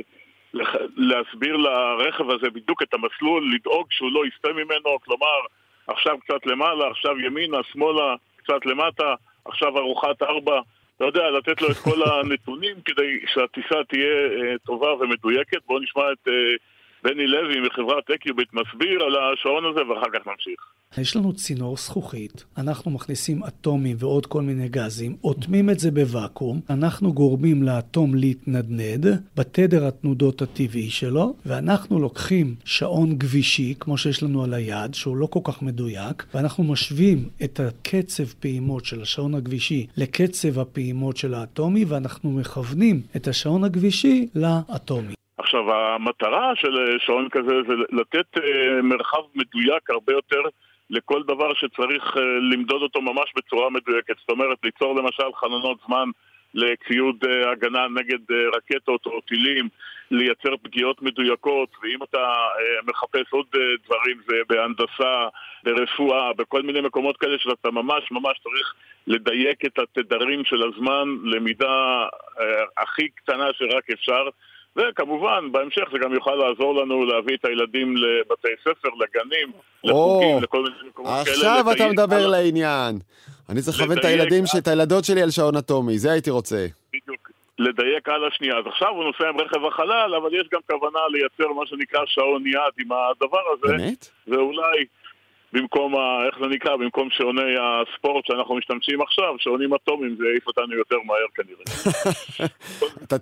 להסביר לרכב הזה בדיוק את המסלול, לדאוג שהוא לא יסטה ממנו, כלומר, עכשיו קצת למעלה, עכשיו ימינה, שמאלה, קצת למטה, עכשיו ארוחת ארבע. אתה יודע, לתת לו את כל הנתונים כדי שהטיסה תהיה אה, טובה ומדויקת. בואו נשמע את בני לוי מחברת אקיוביט מסביר על השעון הזה ואחר כך נמשיך. יש לנו צינור זכוכית, אנחנו מכניסים אטומים ועוד כל מיני גזים, אוטמים את זה בוואקום, אנחנו גורמים לאטום להתנדנד בתדר התנודות הטבעי שלו, ואנחנו לוקחים שעון גבישי, כמו שיש לנו על היד, שהוא לא כל כך מדויק, ואנחנו משווים את הקצב פעימות של השעון הגבישי לקצב הפעימות של האטומי, ואנחנו מכוונים את השעון הגבישי לאטומי. עכשיו, המטרה של אה, שעון כזה זה לתת אה, מרחב מדויק הרבה יותר לכל דבר שצריך אה, למדוד אותו ממש בצורה מדויקת. זאת אומרת, ליצור למשל חלונות זמן לציוד הגנה נגד רקטות או טילים, לייצר פגיעות מדויקות, ואם אתה מחפש עוד דברים, זה בהנדסה, ברפואה, בכל מיני מקומות כאלה שאתה ממש ממש צריך לדייק את התדרים של הזמן למידה הכי קטנה שרק אפשר. וכמובן, בהמשך זה גם יוכל לעזור לנו להביא את הילדים לבתי ספר, לגנים, לחוגים, לכל מיני מקומות כאלה. עכשיו אתה מדבר. לעניין. אני צריך לכוון את הילדים, את הילדות שלי על שעון אטומי, זה הייתי רוצה. בדיוק. לדייק על השנייה. אז עכשיו הוא נוסע עם רכב החלל, אבל יש גם כוונה לייצר מה שנקרא שעון יד עם הדבר הזה. באמת? ואולי, במקום, ה, איך זה נקרא, במקום שעוני הספורט שאנחנו משתמשים עכשיו, שעונים אטומים זה יעיף אותנו יותר מהר כנראה.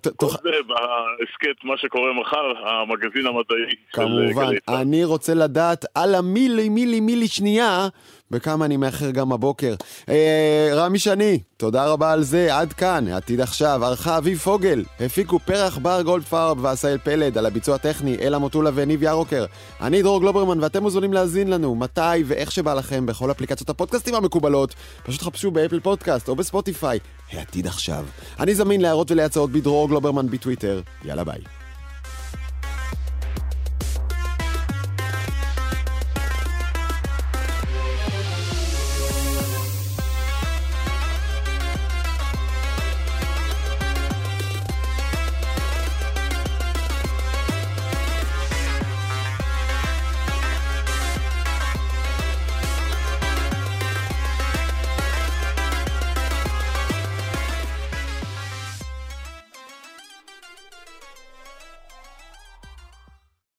כל זה בהסכת מה שקורה מחר, המגזין המדעי של כמובן, גלי צה"ל. אני רוצה לדעת על המילי מילי מילי שנייה, בכמה אני מאחר גם הבוקר. אה, רמי שני, תודה רבה על זה, עד כאן, עתיד עכשיו, ערכה אביב פוגל, הפיקו פרח בר גולדפרב ועשהאל פלד, על הביצוע הטכני, אלה מוטולה וניב ירוקר. אני דרור גלוברמן, ואתם מוזמנים להאזין לנו, מתי ואיך שבא לכם, בכל אפליקציות הפודקאסטים המקובלות. פשוט חפשו באפל פודקאסט או בספוטיפיי, העתיד עכשיו. אני זמין להערות ולהצעות בדרור גלוברמן בטוויטר. יאללה ביי.